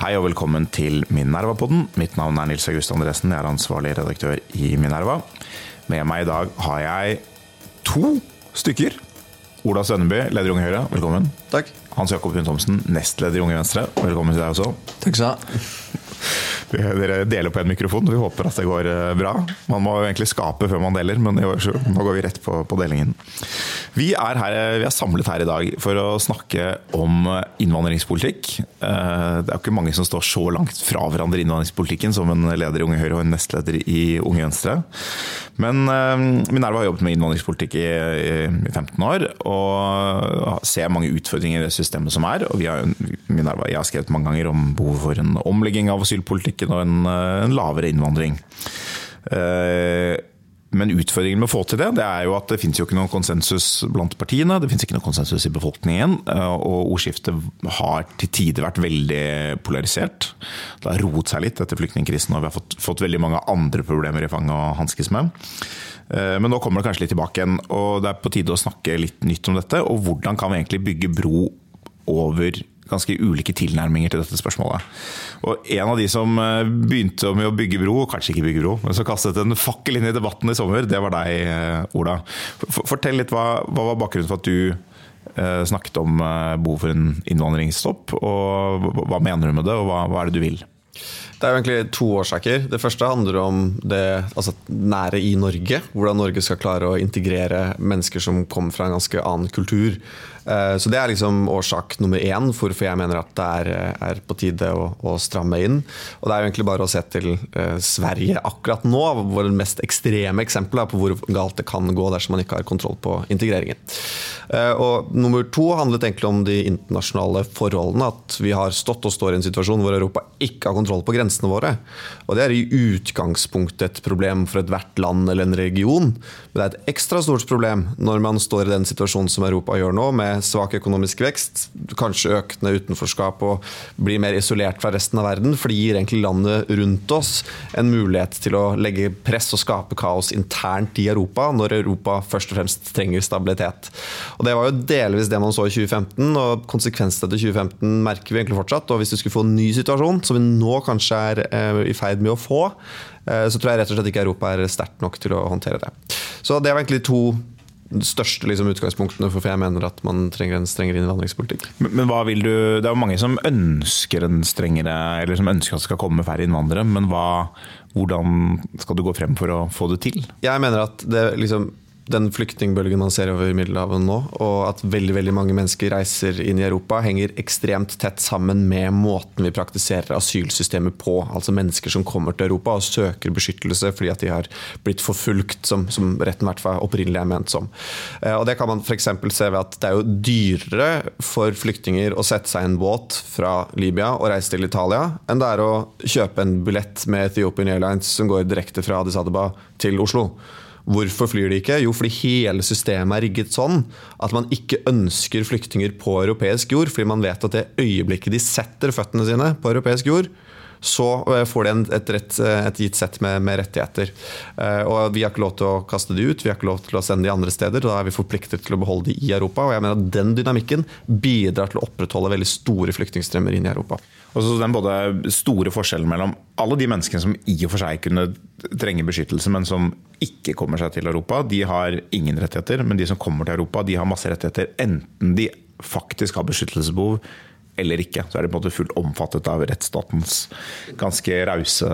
Hei og velkommen til Minerva-podden. Mitt navn er Nils August Andresen, jeg er ansvarlig redaktør i Minerva. Med meg i dag har jeg to stykker. Ola Sønneby, leder i Unge Høyre, velkommen. Takk. Hans Jakob Hund Thomsen, nestleder i Unge Venstre, velkommen til deg også. Takk skal du ha. Dere deler på en mikrofon, vi håper at det går eh, bra. Man må egentlig skape før man deler, men nå går vi rett på, på delingen. Vi er, her, vi er, samlet her i dag for å snakke om innvandringspolitikk. Eh, det er ikke mange som står så langt fra hverandre i innvandringspolitikken som en leder i Unge Høyre og en nestleder i Unge Venstre. Men eh, Minerva har jobbet med innvandringspolitikk i 15 år og ser mange utfordringer i det systemet som er. og har, Minerva, Jeg har skrevet mange ganger om behovet for en omlegging av asylpolitikk politikken og en, eh, en lavere innvandring. Eh, men utfordringen med å få til det, det er jo at det finnes jo ikke noen konsensus blant partiene. Det finnes ikke noen konsensus i befolkningen. Eh, og ordskiftet har til tider vært veldig polarisert. Det har roet seg litt etter flyktningkrisen, og vi har fått, fått veldig mange andre problemer i fanget å hanskes med. Men nå kommer det kanskje litt tilbake igjen, og det er på tide å snakke litt nytt om dette. Og hvordan kan vi egentlig bygge bro over ganske ulike tilnærminger til dette spørsmålet. Og En av de som eh, begynte med å bygge bro, kanskje ikke bygge bro, men som kastet en fakkel inn i debatten i sommer, det var deg, eh, Ola. Fortell litt, hva, hva var bakgrunnen for at du eh, snakket om behov for en innvandringsstopp, og hva mener du med det, og hva, hva er det du vil? Det er jo egentlig to årsaker. Det første handler om det altså, nære i Norge. Hvordan Norge skal klare å integrere mennesker som kommer fra en ganske annen kultur. Eh, så Det er liksom årsak nummer én hvorfor jeg mener at det er, er på tide å, å, stramme inn. Og Det er jo egentlig bare å se til eh, Sverige akkurat nå, hvor det mest ekstreme eksempelet på hvor galt det kan gå dersom man ikke har kontroll på integreringen. Eh, og Nummer to handlet egentlig om de internasjonale forholdene. At vi har stått og står i en situasjon hvor Europa ikke har kontroll på grensene våre. Og Det er i utgangspunktet et problem for ethvert land eller en region. Men det er et ekstra stort problem når man står i den situasjonen som Europa gjør nå, med svak økonomisk vekst, kanskje økende utenforskap og blir mer isolert fra resten av verden. For det gir egentlig landet rundt oss en mulighet til å legge press og skape kaos internt i Europa, når Europa først og fremst trenger stabilitet. Og Det var jo delvis det man så i 2015, og konsekvensene til 2015 merker vi egentlig fortsatt. og Hvis vi skulle få en ny situasjon, som vi nå kanskje er eh, i ferd med å få, eh, så tror jeg rett og slett ikke Europa er sterkt nok til å håndtere det. Så det var egentlig to største liksom, utgangspunktene for jeg mener at man trenger en strengere innvandringspolitikk. Men, men, hva vil du, Det er jo mange som ønsker en strengere, eller som ønsker at det skal komme færre innvandrere. Men hva, hvordan skal du gå frem for å få det til? Jeg mener at det liksom den flyktningbølgen man ser over Middelhavet nå, og at veldig veldig mange mennesker reiser inn i Europa, henger ekstremt tett sammen med måten vi praktiserer asylsystemet på. Altså mennesker som kommer til Europa og søker beskyttelse fordi at de har blitt forfulgt, som, som retten hvert fall opprinnelig er ment som. Eh, og Det kan man f.eks. se ved at det er jo dyrere for flyktninger å sette seg i en båt fra Libya og reise til Italia, enn det er å kjøpe en billett med Ethiopian Airlines som går direkte fra Addis Adeba til Oslo. Hvorfor flyr de ikke? Jo, fordi hele systemet er rigget sånn at man ikke ønsker flyktninger på europeisk jord, fordi man vet at det øyeblikket de setter føttene sine på europeisk jord, så eh, får de et, rett, eh, et gitt sett med, med, rettigheter. Eh, og Vi har ikke lov til å kaste de ut, vi har ikke lov til å sende de andre steder. Da er vi forpliktet til å beholde de i Europa. og jeg mener at Den dynamikken bidrar til å opprettholde veldig store flyktningstrømmer inn i Europa. Og så den både store forskjellen mellom alle de menneskene som i og for seg kunne trenge beskyttelse, men som ikke kommer seg til Europa, de har ingen rettigheter. Men de som kommer til Europa, de har masse rettigheter. Enten de faktisk har beskyttelsesbehov eller ikke. Så er de på en måte fullt omfattet av rettsstatens ganske rause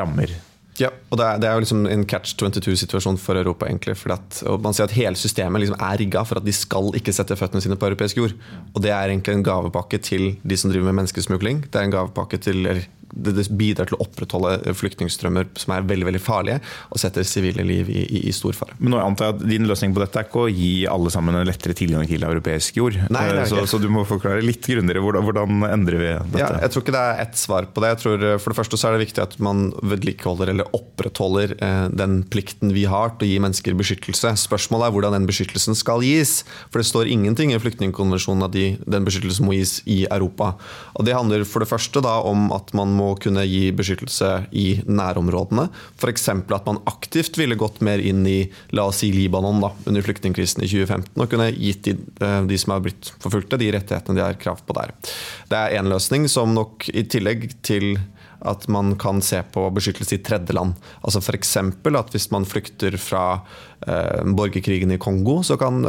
rammer. Ja, og det er, det er jo liksom en catch 22-situasjon for Europa. egentlig, for at, Man sier at hele systemet liksom er rigga for at de skal ikke sette føttene sine på europeisk jord. Og Det er egentlig en gavepakke til de som driver med menneskesmugling. Det er en gavepakke til det, det bidrar til å opprettholde flyktningstrømmer som er veldig veldig farlige, og setter sivile liv i, i, i stor fare. Men nå antar jeg at Din løsning på dette er ikke å gi alle sammen en lettere tilgang til europeisk jord. Nei, er så, så du må forklare litt grundigere hvordan, hvordan endrer vi dette? Ja, jeg tror ikke det er ett svar på det. Jeg tror eh, For det første så er det viktig at man vedlikeholder eller opprettholder eh, den plikten vi har til å gi mennesker beskyttelse. Spørsmålet er hvordan den beskyttelsen skal gis. For det står ingenting i flyktningkonvensjonen at de, den beskyttelsen må gis i Europa. Og Det handler for det første da om at man må kunne gi beskyttelse i nærområdene. F.eks. at man aktivt ville gått mer inn i la oss si Libanon da, under flyktningkrisen i 2015 og kunne gitt de, eh, de som har blitt forfulgte, de rettighetene de har krav på der. Det er én løsning som nok i tillegg til at man kan se på beskyttelse i tredjeland. Altså F.eks. at hvis man flykter fra eh, borgerkrigen i Kongo, så kan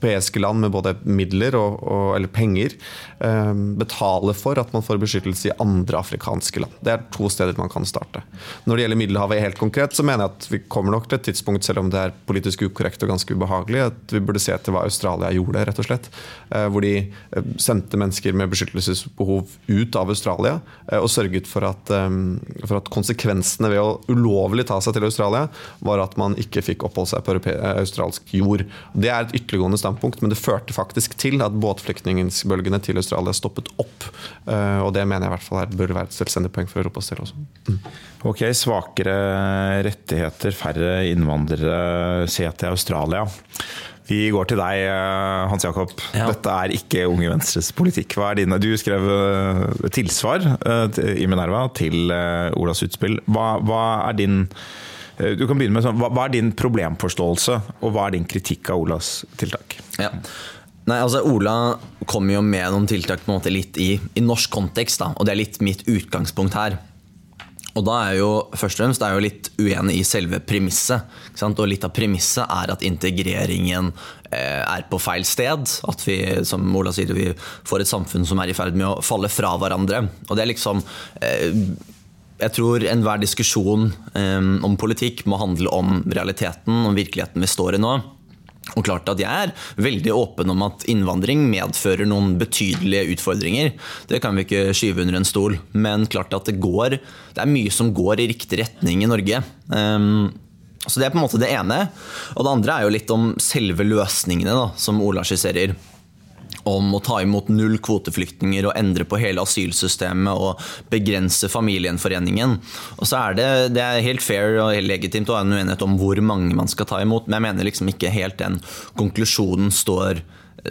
europeiske land med både midler og, og, eller penger eh, betale for at man får beskyttelse i andre afrikanske land. Det er to steder man kan starte. Når det gjelder Middelhavet helt konkret, så mener jeg at vi kommer nok til et tidspunkt, selv om det er politisk ukorrekt og ganske ubehagelig, at vi burde se til hva Australia gjorde, rett og slett. Eh, hvor de eh, sendte mennesker med beskyttelsesbehov ut av Australia og sørget for at, for at konsekvensene ved å ulovlig ta seg til Australia, var at man ikke fikk oppholde seg på australsk jord. Det er et ytterliggående standpunkt, men det førte faktisk til at båtflyktningbølgene til Australia stoppet opp. Eh, Og det mener jeg i hvert fall her bør være et selvstendig poeng for Europas del også. Ok, svakere rettigheter, færre innvandrere, se til Australia. Vi går til deg, eh, Hans Jakob. Ja. Dette er ikke Unge Venstres politikk. Hva er dine? Du skrev eh, tilsvar i Minerva til Olas utspill. Hva, hva er din du kan begynne med sånn, hva er din problemforståelse, og hva er din kritikk av Olas tiltak? Ja. Nei, altså Ola kommer jo med noen tiltak på en måte litt i, i norsk kontekst, da, og det er litt mitt utgangspunkt her. Og da er jeg jo først og fremst er jeg jo litt uenig i selve premisset. Og litt av premisset er at integreringen eh, er på feil sted. At vi som Ola sier, vi får et samfunn som er i ferd med å falle fra hverandre. Og det er liksom eh, jeg tror enhver diskusjon um, om politikk må handle om realiteten, om virkeligheten vi står i nå. Og klart at Jeg er veldig åpen om at innvandring medfører noen betydelige utfordringer. Det kan vi ikke skyve under en stol. Men klart at det, går, det er mye som går i riktig retning i Norge. Um, så Det er på en måte det ene. Og det andre er jo litt om selve løsningene, da, som Ola skisserer om å ta imot null kvoteflyktninger og endre på hele asylsystemet og begrense familiegjenforeningen. Det, det er helt fair og helt legitimt å ha en uenighet om hvor mange man skal ta imot, men jeg mener liksom ikke helt den konklusjonen står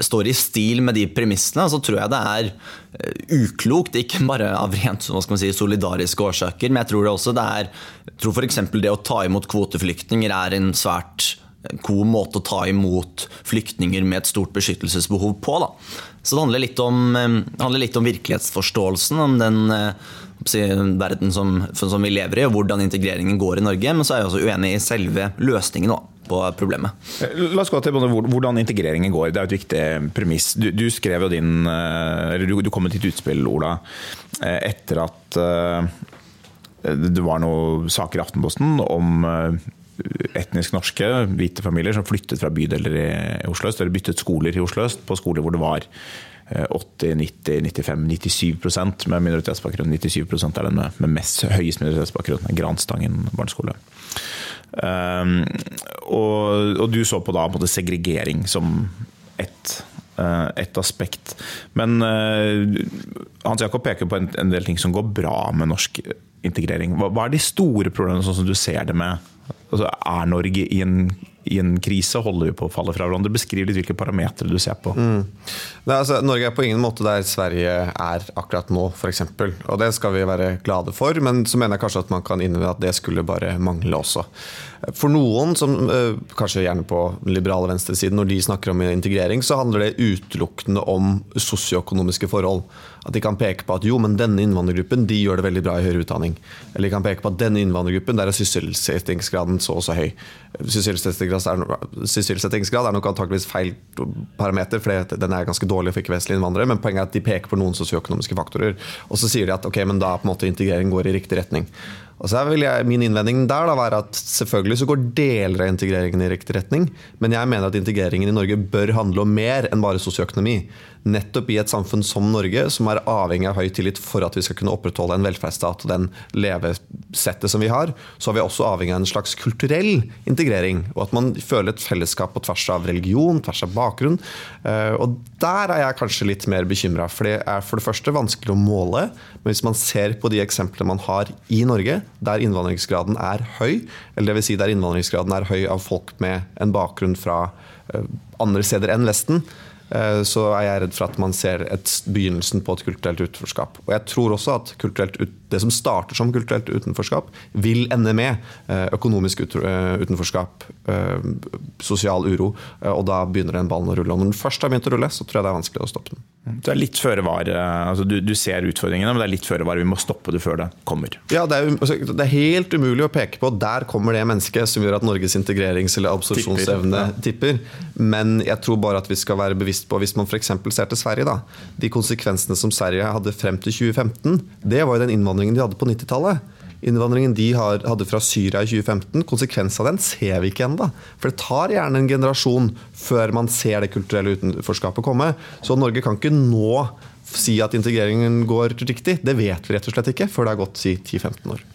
står i stil med de premissene, så tror jeg det er eh, uklokt. Ikke bare av rent si, solidariske årsaker, men jeg tror det også det er tror f.eks. det å ta imot kvoteflyktninger er en svært god måte å ta imot flyktninger med et stort beskyttelsesbehov på. Da. Så det handler litt om, eh, handler litt om virkelighetsforståelsen, om den eh, verden som, som vi lever i, og hvordan integreringen går i Norge. Men så er jeg også uenig i selve løsningen på problemet. La oss gå til hvordan integreringen går. Det er et viktig premiss. Du, du skrev jo din eh, eller du, du kom med ditt utspill, Ola, eh, etter at eh, det var noen saker i Aftenposten om eh, etnisk norske hvite familier som flyttet fra bydeler i Oslo øst, eller byttet skoler i Oslo øst på skoler hvor det var eh, 80, 90, 95, 97% med minoritetsbakgrunn. 97 er den med, med mest høyest minoritetsbakgrunn. Granstangen barneskole. Um, og, og du så på da på segregering som ett eh, et aspekt. Men eh, Hans Jakob peker på en, del ting som går bra med norsk integrering. Hva er de store problemene, sånn som du ser det med altså, Er Norge i en, i en krise? Holder vi på å falle fra hverandre? Beskriv litt hvilke parametere du ser på. Nei, altså, Norge er på ingen måte der Sverige er akkurat nå, f.eks. Og det skal vi være glade for, men så mener jeg kanskje at man kan innvende at det skulle bare mangle også. For noen, som eh, kanskje gjerne på den liberale venstresiden, når de snakker om integrering, så handler det utelukkende om sosioøkonomiske forhold. At de kan peke på at jo, men denne innvandrergruppen de gjør det veldig bra i høyere utdanning. Eller de kan peke på at denne innvandrergruppen der er sysselsettingsgraden så og så høy. Sysselsettingsgrad er, sysselsettingsgrad nok antakeligvis feil parameter, for den er ganske dårlig for ikke-vestlige innvandrere, men poenget er at de peker på noen sosioøkonomiske faktorer. Og så sier de at ok, men da på en måte integrering går i riktig retning. Og så vil jeg, Min innvending der da være at selvfølgelig så går deler av integreringen i riktig retning, men jeg mener at integreringen i Norge bør handle om mer enn bare sosioøkonomi. Nettopp i et samfunn som Norge, som er avhengig av høy tillit for at vi skal kunne opprettholde en velferdsstat og den levesettet som vi har, så er vi også avhengig av en slags kulturell integrering. Og at man føler et fellesskap på tvers av religion, tvers av bakgrunn. Eh, og der er jeg kanskje litt mer bekymra, for det er for det første vanskelig å måle. Men hvis man ser på de eksemplene man har i Norge, der innvandringsgraden er høy, eller dvs. Si der innvandringsgraden er høy av folk med en bakgrunn fra eh, andre steder enn Vesten, så er jeg redd for at man ser et, begynnelsen på et kulturelt utenforskap. Og jeg tror også at kulturelt ut, det som starter som kulturelt utenforskap, vil ende med eh, økonomisk utenforskap, sosial uro, og da begynner den ballen å rulle. Og når den først har begynt å rulle, så tror jeg det er vanskelig å stoppe den. Det er litt føre var. Altså du, du, ser utfordringene, men det er litt føre var. Vi må stoppe det før det kommer. Ja, det er, altså, det er, helt umulig å peke på der kommer det mennesket som gjør at Norges integrerings- eller absorpsjonsevne tipper. Men jeg tror bare at vi skal være bevisst på, hvis man f.eks. ser til Sverige, da, de konsekvensene som Sverige hadde frem til 2015, det var jo den innvandringen de hadde på 90-tallet innvandringen de hadde fra Syria i 2015, konsekvensen av den ser vi ikke ennå. For det tar gjerne en generasjon før man ser det kulturelle utenforskapet komme. Så Norge kan ikke nå si at integreringen går riktig. Det vet vi rett og slett ikke før det har gått si 10-15 år.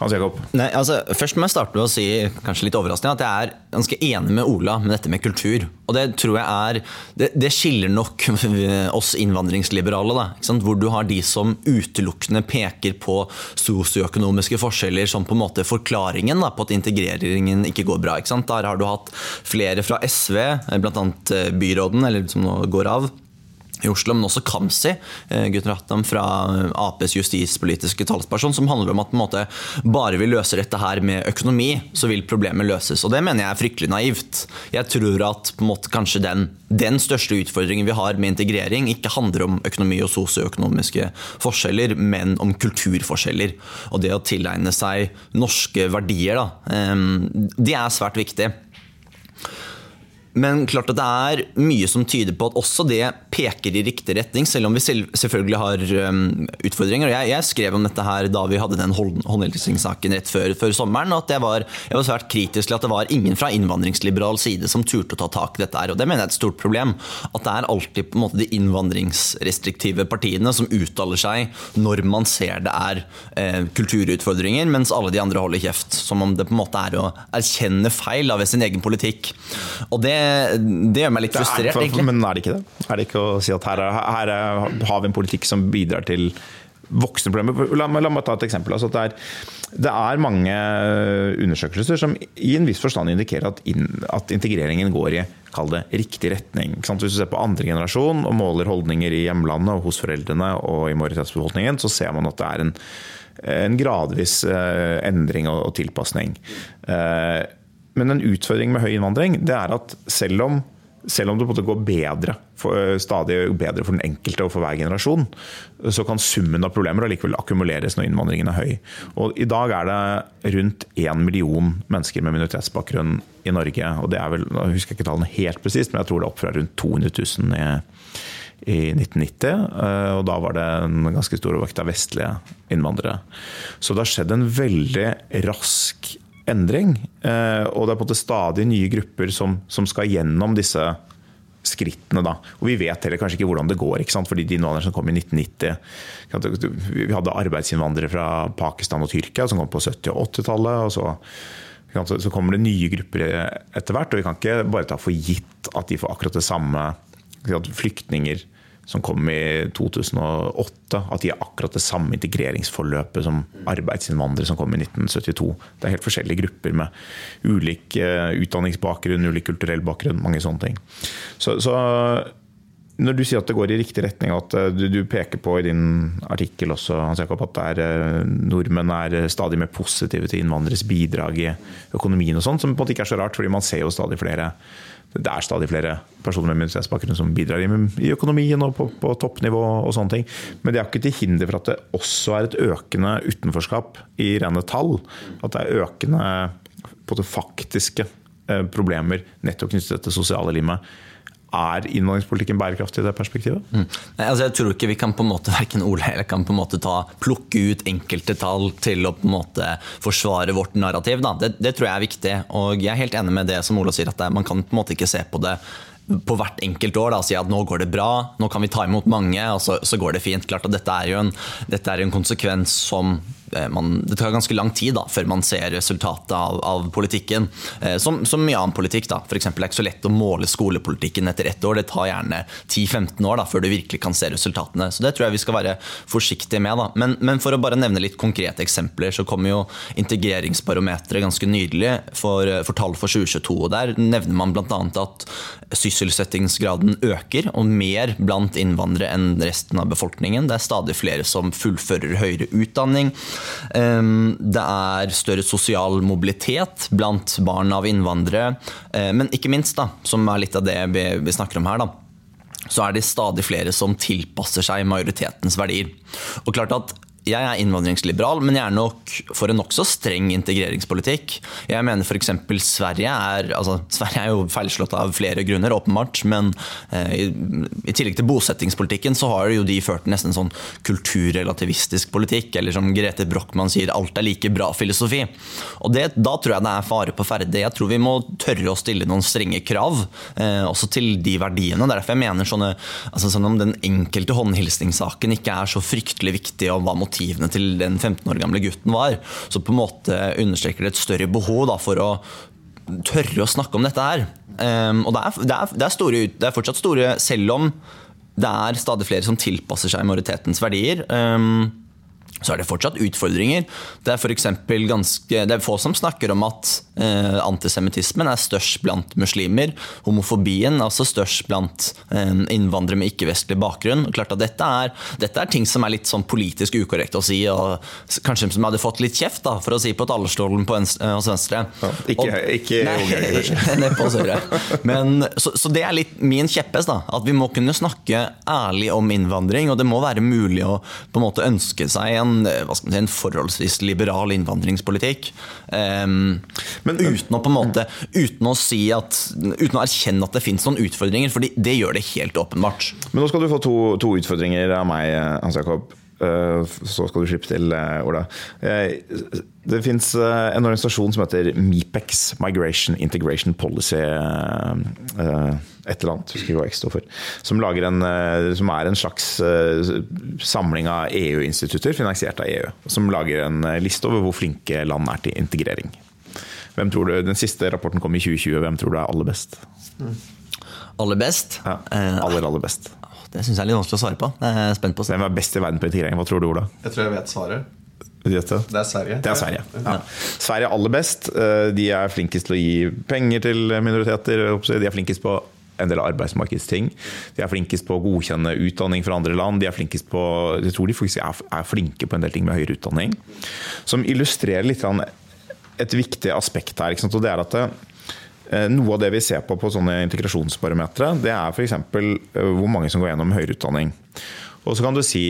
Hans Jakob? Nei, altså, først må jeg starte med å si kanskje litt overraskende, at jeg er ganske enig med Ola med dette med kultur. Og Det tror jeg er, det, det skiller nok oss innvandringsliberale. Da, Hvor du har de som utelukkende peker på sosioøkonomiske forskjeller som på en måte forklaringen da, på at integreringen ikke går bra. Ikke Der har du hatt flere fra SV, bl.a. Eh, byråden, eller som nå går av i Oslo, men også Kamzy, eh, Gutten Rattam fra Aps justispolitiske talsperson, som handler om at måte, bare vi løser dette her med økonomi, så vil problemet løses. Og Det mener jeg er fryktelig naivt. Jeg tror at måte, kanskje den, den største utfordringen vi har med integrering, ikke handler om økonomi og sosioøkonomiske forskjeller, men om kulturforskjeller. Og det å tilegne seg norske verdier, da, det de er svært viktige. Men klart at det er mye som tyder på at også det peker i riktig retning, selv om vi selv, selvfølgelig har um, utfordringer. Jeg, jeg, skrev om dette her da vi hadde den håndhilsingssaken rett før, før, sommeren. og at jeg var, jeg var, svært kritisk til at det var ingen fra innvandringsliberal side som turte å ta tak i dette. her, og Det mener jeg er et stort problem. At det er alltid på en måte de innvandringsrestriktive partiene som uttaler seg når man ser det er eh, kulturutfordringer, mens alle de andre holder kjeft. Som om det på en måte er å erkjenne feil av sin egen politikk. Og det det gjør meg litt frustrert, er, egentlig. Men er det ikke det? Er det ikke å si at her, her har vi en politikk som bidrar til voksne problemer? La, la meg ta et eksempel. Altså det, er, det, er, mange undersøkelser som i en viss forstand indikerer at, in, at integreringen går i kall det, riktig retning. Hvis du ser på andre generasjon og måler holdninger i hjemlandet og hos foreldrene og i majoritetsbefolkningen, så ser man at det er en, en gradvis eh, endring og, tilpasning. Eh, men en utfordring med høy innvandring det er at selv om, selv om det går bedre, for, stadig bedre for den enkelte og for hver generasjon, så kan summen av problemer allikevel akkumuleres når innvandringen er høy. Og I dag er det rundt én million mennesker med minoritetsbakgrunn i Norge. og det er vel, Jeg husker ikke tallene helt presist, men jeg tror det er opp fra rundt 200 000 i, i 1990. Eh, og da var det en ganske stor vekt av vestlige innvandrere. Så det har skjedd en veldig rask endring. Eh, og det er på en måte stadig nye grupper som, som skal gjennom disse skrittene. da. Og Vi vet heller kanskje ikke hvordan det går. Fordi de innvandrerne som kom i 1990 Vi hadde arbeidsinnvandrere fra Pakistan og Tyrkia som kom på 70- og 80-tallet. og så, så kommer det nye grupper etter hvert. og Vi kan ikke bare ta for gitt at de får akkurat det samme. Flyktninger som kom i 2008, at de har akkurat det samme integreringsforløpet som arbeidsinnvandrere som kom i 1972. Det er helt forskjellige grupper med ulik eh, utdanningsbakgrunn, ulik kulturell bakgrunn, mange sånne ting. Så, så når du sier at det går i riktig retning, og at eh, du, du, peker på i din artikkel også, Hans Jakob, at er, eh, nordmenn er stadig mer positive til innvandreres bidrag i økonomien, og sånt, som på en måte ikke er så rart, fordi man ser jo stadig flere det er stadig flere personer med minoritetsbakgrunn som bidrar i økonomien og på, på, toppnivå. og sånne ting. Men det er ikke til hinder for at det også er et økende utenforskap i rene tall. At det er økende på det faktiske eh, problemer nettopp knyttet til det sosiale limet. Er innvandringspolitikken bærekraftig i det perspektivet? Mm. Nei, altså jeg tror ikke vi kan på en måte verken Ole eller kan på en måte ta, plukke ut enkelte tall til å på en måte forsvare vårt narrativ. Det, det, tror jeg er viktig. Og jeg er helt enig med det som Ola sier, at man kan på en måte ikke se på det på hvert enkelt år da, si at nå går det bra, nå kan vi ta imot mange, og så, så går det fint. Klart at Dette er jo en, dette er en konsekvens som man, det tar ganske lang tid da, før man ser resultatet av, av politikken. Eh, som, som, mye annen politikk. da. For eksempel, det er ikke så lett å måle skolepolitikken etter ett år. Det tar gjerne 10-15 år da, før du virkelig kan se resultatene. Så det tror jeg vi skal være forsiktige med. da. Men, men for å bare nevne litt konkrete eksempler, så kommer jo integreringsbarometeret ganske nydelig for, for tall for 2022. og Der nevner man bl.a. at sysselsettingsgraden øker, og mer blant innvandrere enn resten av befolkningen. Det er stadig flere som fullfører høyere utdanning. Det er større sosial mobilitet blant barn av innvandrere. Eh, men ikke minst, da, som er litt av det vi snakker om her, da, så er det stadig flere som tilpasser seg majoritetens verdier. Og klart at jeg er innvandringsliberal, men jeg er nok for en nokså streng integreringspolitikk. Jeg mener f.eks. Sverige er altså, Sverige er jo feilslått av flere grunner, åpenbart. Men eh, i, i, tillegg til bosettingspolitikken så har jo de ført nesten sånn kulturrelativistisk politikk. Eller som Grete Brochmann sier, alt er like bra-filosofi. Og det, Da tror jeg det er fare på ferde. Jeg tror vi må tørre å stille noen strenge krav, eh, også til de verdiene. Derfor jeg mener sånne, altså sånn om den enkelte håndhilsningssaken ikke er så fryktelig viktig, og hva motivet motivene til den 15 år gamle gutten var. Så på en måte understreker det et større behov da, for å tørre å snakke om dette her. Um, og det er, det, er, det, er store, det er, fortsatt store, selv om det er stadig flere som tilpasser seg majoritetens verdier. Um, så er det fortsatt utfordringer. Det er, for ganske, det er få som snakker om at eh, antisemittismen er størst blant muslimer. Homofobien er også størst blant eh, innvandrere med ikke-vestlig bakgrunn. Klart at dette er, dette er, ting som er litt sånn politisk ukorrekt å si, og kanskje som hadde fått litt kjeft, da, for å si på talerstolen på venstre, hos Venstre. Ja, ikke og, ikke nei, på Men, så, så, det er litt min kjepphest. At vi må kunne snakke ærlig om innvandring, og det må være mulig å på en måte ønske seg en en, eh, si, en forholdsvis liberal innvandringspolitikk. Um, men, uten å på en måte Uten å si at Uten å erkjenne at det finnes noen utfordringer, for det gjør det helt åpenbart. Men nå skal du få to, to utfordringer av meg, Hans Jakob. Eh, så skal du slippe til, eh, Ola. Det fins en organisasjon som heter MIPEX, Migration Integration Policy et eller annet, husker hva X står for. Som, en, eh, som, er en slags eh, samling av EU-institutter finansiert av EU. Som lager en eh, liste over hvor flinke land er til integrering. Hvem tror du, Den siste rapporten kom i 2020. Hvem tror du er aller best? Aller best? Ja, aller, aller best. Det syns jeg er litt vanskelig å svare på. Jeg er spent på Hvem er best i verden på integrering? Hva tror du, Ola? Jeg tror jeg vet svaret. Det er Sverige. Det er Sverige. Ja. Sverige er aller best. De er flinkest til å gi penger til minoriteter. De er flinkest på en del arbeidsmarkedsting. De er flinkest på å godkjenne utdanning fra andre land. De er flinkest på, jeg tror de faktisk er, flinke på en del ting med høyere utdanning. Som illustrerer litt et viktig aspekt her. og det er at det, eh, noe av det vi ser på på sånne integrasjonsbarometre, det er f.eks. Eh, hvor mange som går gjennom høyere utdanning. Og så kan du si,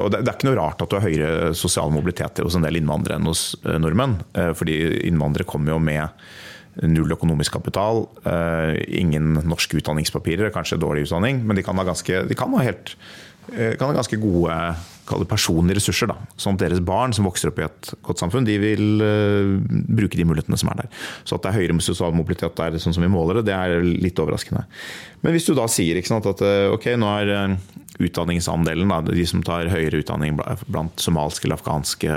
og Det er ikke noe rart at du har høyere sosial mobilitet hos en del innvandrere enn hos eh, nordmenn. fordi innvandrere kommer jo med null økonomisk kapital, eh, ingen norske utdanningspapirer, kanskje dårlig utdanning, men de kan ha ganske, kan ha helt, eh, kan ha ganske gode personlige ressurser. Da. Sånn at deres barn som vokser opp i et godt samfunn, de vil uh, bruke de mulighetene som er der. Så at det er høyere med sosial mobilitet der, sånn som vi måler det, det er litt overraskende. Men hvis du da sier sant, at ok, nå er utdanningsandelen, da, de som tar høyere utdanning blant somalske eller afghanske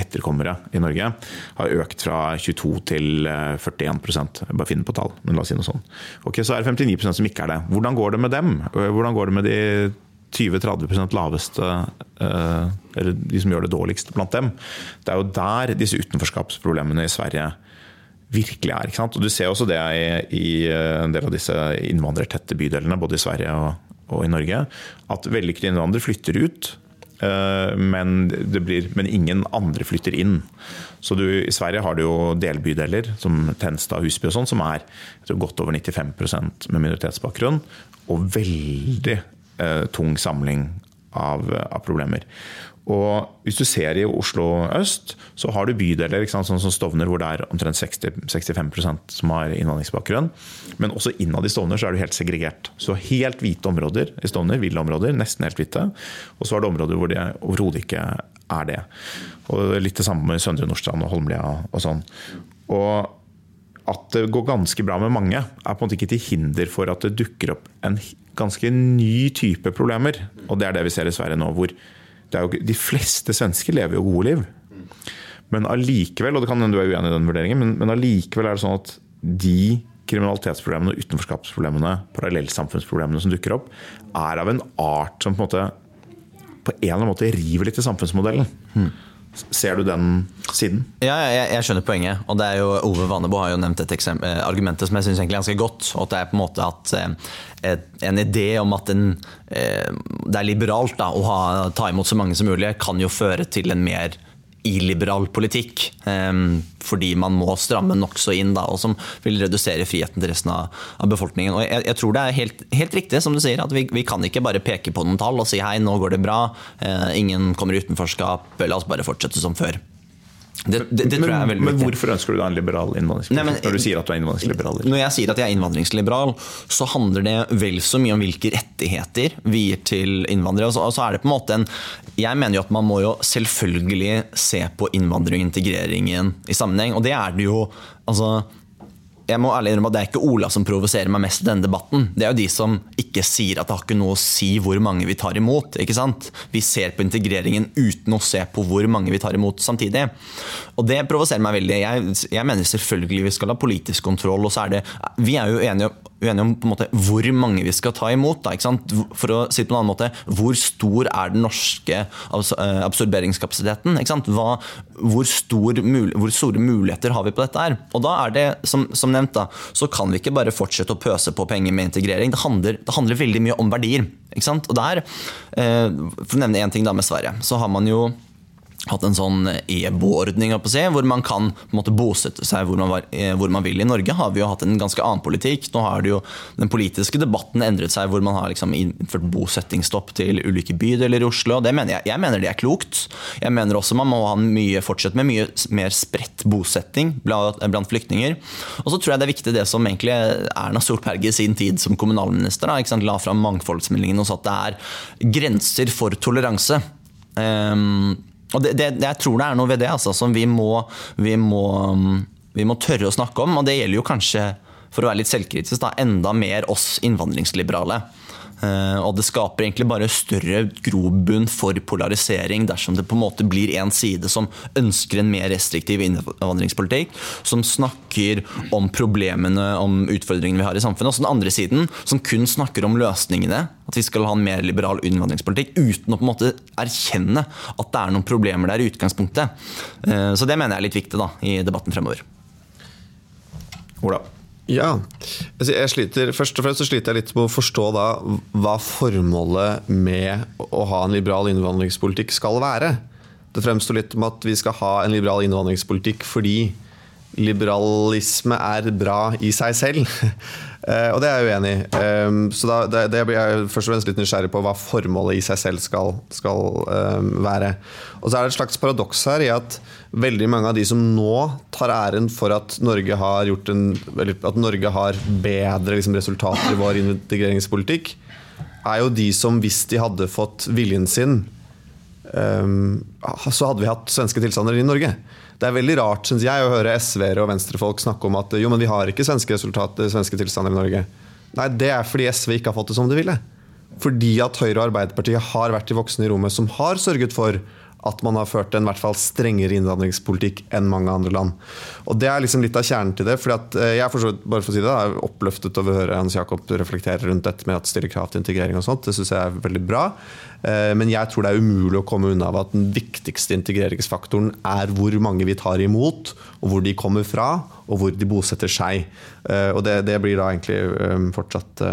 etterkommere i Norge, har økt fra 22 til 41 Jeg bare finner på tall, men la oss si noe sånt. Ok, Så er det 59% som ikke er det. Hvordan går det med dem? Hvordan går det med de 20-30 laveste, eh, eller de som gjør det dårligst blant dem? Det er jo der disse utenforskapsproblemene i Sverige virkelig er. Og Du ser også det i, i en del av disse innvandrertette bydelene, både i Sverige og, i Norge, at vellykkede innvandrere flytter ut. Eh, men, blir, men, ingen andre flytter inn. Så du, I Sverige har du jo delbydeler som Tenstad Husby og sånn, som er godt over 95% med minoritetsbakgrunn. Og veldig eh, tung samling av, av problemer. Og hvis du ser i Oslo øst, så har du bydeler sant, sånn som Stovner, hvor det er omtrent 60, 65% som har innvandringsbakgrunn. Men også innad i Stovner så er du helt segregert. Så helt hvite områder i Stovner, ville områder, nesten helt hvite. Og så er det områder hvor det overhodet ikke er det. Og Litt det samme med Søndre Nordstrand og Holmlia og sånn. Og at det går ganske bra med mange, er på en måte ikke til hinder for at det dukker opp en ganske ny type problemer. Og det er det vi ser i Sverige nå. hvor jo, De fleste svensker lever jo gode liv. Men allikevel, og det kan hende du er uenig i den vurderingen, men, men allikevel er det sånn at de kriminalitetsproblemene, utenforskapsproblemene, parallellsamfunnsproblemene som dukker opp, er av en art som på en måte på en eller annen måte river litt i samfunnsmodellen. Ser du den siden? Ja, jeg, jeg, skjønner poenget. og det er jo Ove Vanebo har jo nevnt et eksempel, argument som jeg syns er ganske godt. og det er på en måte at et, En idé om at en, eh, det er liberalt da, å ha, ta imot så mange som mulig, kan jo føre til en mer illiberal politikk. Um, fordi man må stramme nokså inn, da, og som vil redusere friheten til resten av, befolkningen. Og jeg, jeg, tror det er helt, helt, riktig som du sier, at vi, vi, kan ikke bare peke på noen tall og si hei, nå går det bra, uh, ingen kommer i utenforskap, la oss bare fortsette som før. Det, det, det men, men, hvorfor ønsker du da en liberal innvandringspolitikk? Når du sier at du er innvandringsliberal? Når jeg sier at jeg er innvandringsliberal, så handler det vel så mye om hvilke rettigheter vi gir til innvandrere. Og så, og så er det på en måte en Jeg mener jo at man må jo selvfølgelig se på innvandring og integreringen i sammenheng. Og det er det jo altså jeg må ærlig innrømme at Det er ikke Ola som provoserer meg mest i denne debatten. Det er jo de som ikke sier at det har ikke noe å si hvor mange vi tar imot. ikke sant? Vi ser på integreringen uten å se på hvor mange vi tar imot samtidig. Og Det provoserer meg veldig. Jeg, jeg, mener selvfølgelig vi skal ha politisk kontroll. og så er det, Vi er jo enige, uenige om på en måte hvor mange vi skal ta imot. Da, For å si det på en annen måte, Hvor stor er den norske eh, absorberingskapasiteten? Hva, hvor, stor, hvor, store muligheter har vi på dette? her? Og da er det, som, som nevnt, da, så kan vi ikke bare fortsette å pøse på penger med integrering. Det handler, det handler veldig mye om verdier. Og der, eh, For å nevne én ting da med Sverige, så har man jo hatt en sånn EBO-ordning hvor man kan måte, bosette seg hvor man, var, eh, hvor man, vil. I Norge har vi jo hatt en ganske annen politikk. Nå har jo den politiske debatten endret seg, hvor man har liksom innført bosettingsstopp til ulike bydeler i Oslo. Det mener jeg, jeg mener det er klokt. Jeg mener også man må mye, fortsette med mye mer spredt bosetting blant, blant flyktninger. Og så tror jeg det er viktig det som egentlig Erna Solberg i sin tid som kommunalminister da, la fram mangfoldsmeldingen og sa at det er grenser for toleranse. Um, og det, det, jeg tror det er noe ved det altså, som vi må, vi, må, vi må, tørre å snakke om. Og det gjelder jo kanskje, for å være litt selvkritisk, da, enda mer oss innvandringsliberale. Uh, og det skaper egentlig bare større grobunn for polarisering dersom det på en måte blir en side som ønsker en mer restriktiv innvandringspolitikk, som snakker om problemene, om utfordringene vi har i samfunnet, og så den andre siden som kun snakker om løsningene, at vi skal ha en mer liberal innvandringspolitikk, uten å på en måte erkjenne at det er noen problemer der i utgangspunktet. Uh, så det mener jeg er litt viktig da, i debatten fremover. Ola? Ja. Altså, jeg sliter, først og fremst så sliter jeg litt med å forstå da, hva formålet med å ha en liberal innvandringspolitikk skal være. Det fremstår litt om at vi skal ha en liberal innvandringspolitikk fordi liberalisme er bra i seg selv. Uh, og det er jeg uenig i. Um, så da, det, det, blir jeg først og fremst litt nysgjerrig på hva formålet i seg selv skal, skal um, være. Og så er det et slags paradoks her i at veldig mange av de som nå tar æren for at Norge har, en, at Norge har bedre liksom, resultater i vår integreringspolitikk, er jo de som hvis de hadde fått viljen sin, um, så hadde vi hatt svenske tilstander i Norge. Det er veldig rart synes jeg, å høre SV-ere og venstrefolk snakke om at jo, men vi har ikke svenske resultater, svenske tilstander i Norge. Nei, det er fordi SV ikke har fått det som de ville. Fordi at Høyre og Arbeiderpartiet har vært de voksne i rommet som har sørget for at man har ført en hvert fall strengere innvandringspolitikk enn mange andre land. Og Det er liksom litt av kjernen til det. fordi at eh, Jeg er bare for å si det, er oppløftet over å høre Hans Jakob reflektere rundt dette med at stille krav til integrering. og sånt. Det syns jeg er veldig bra. Eh, men jeg tror det er umulig å komme unna av at den viktigste integreringsfaktoren er hvor mange vi tar imot, og hvor de kommer fra, og hvor de bosetter seg. Eh, og det, det blir da egentlig fortsatt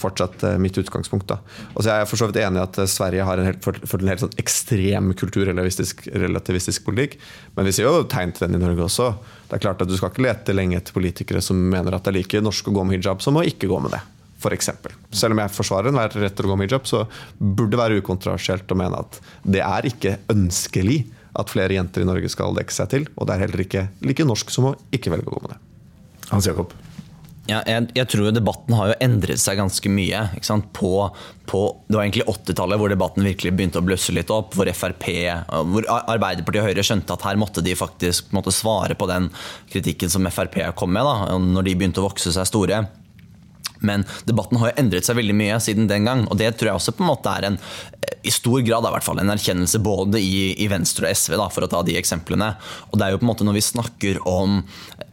fortsatt eh, mitt utgangspunkt. Da. Og så er jeg for så vidt enig i at eh, Sverige har en helt, for en helt sånn ekstrem kulturrelativistisk relativistisk politikk. Men vi ser jo tegn til den i Norge også. Det er klart at Du skal ikke lete lenge etter politikere som mener at det er like norsk å gå med hijab som å ikke gå med det. f.eks. Selv om jeg forsvarer enhver rett til å gå med hijab, så burde det være ukontroversielt å mene at det er ikke ønskelig at flere jenter i Norge skal dekke seg til. Og det er heller ikke like norsk som å ikke velge å gå med det. Hans Jakob? Ja, jeg, jeg, tror jo debatten har jo endret seg ganske mye. På, på, det var egentlig 80-tallet hvor debatten virkelig begynte å blusse litt opp. Hvor Frp, hvor Arbeiderpartiet og Høyre skjønte at her måtte de faktisk måtte svare på den kritikken som Frp kom med, da, når de begynte å vokse seg store. Men debatten har jo endret seg veldig mye siden den gang. Og det tror jeg også på en måte er en i stor grad i hvert en erkjennelse både i, i Venstre og SV, da, for å ta de eksemplene. Og det er jo på en måte Når vi snakker om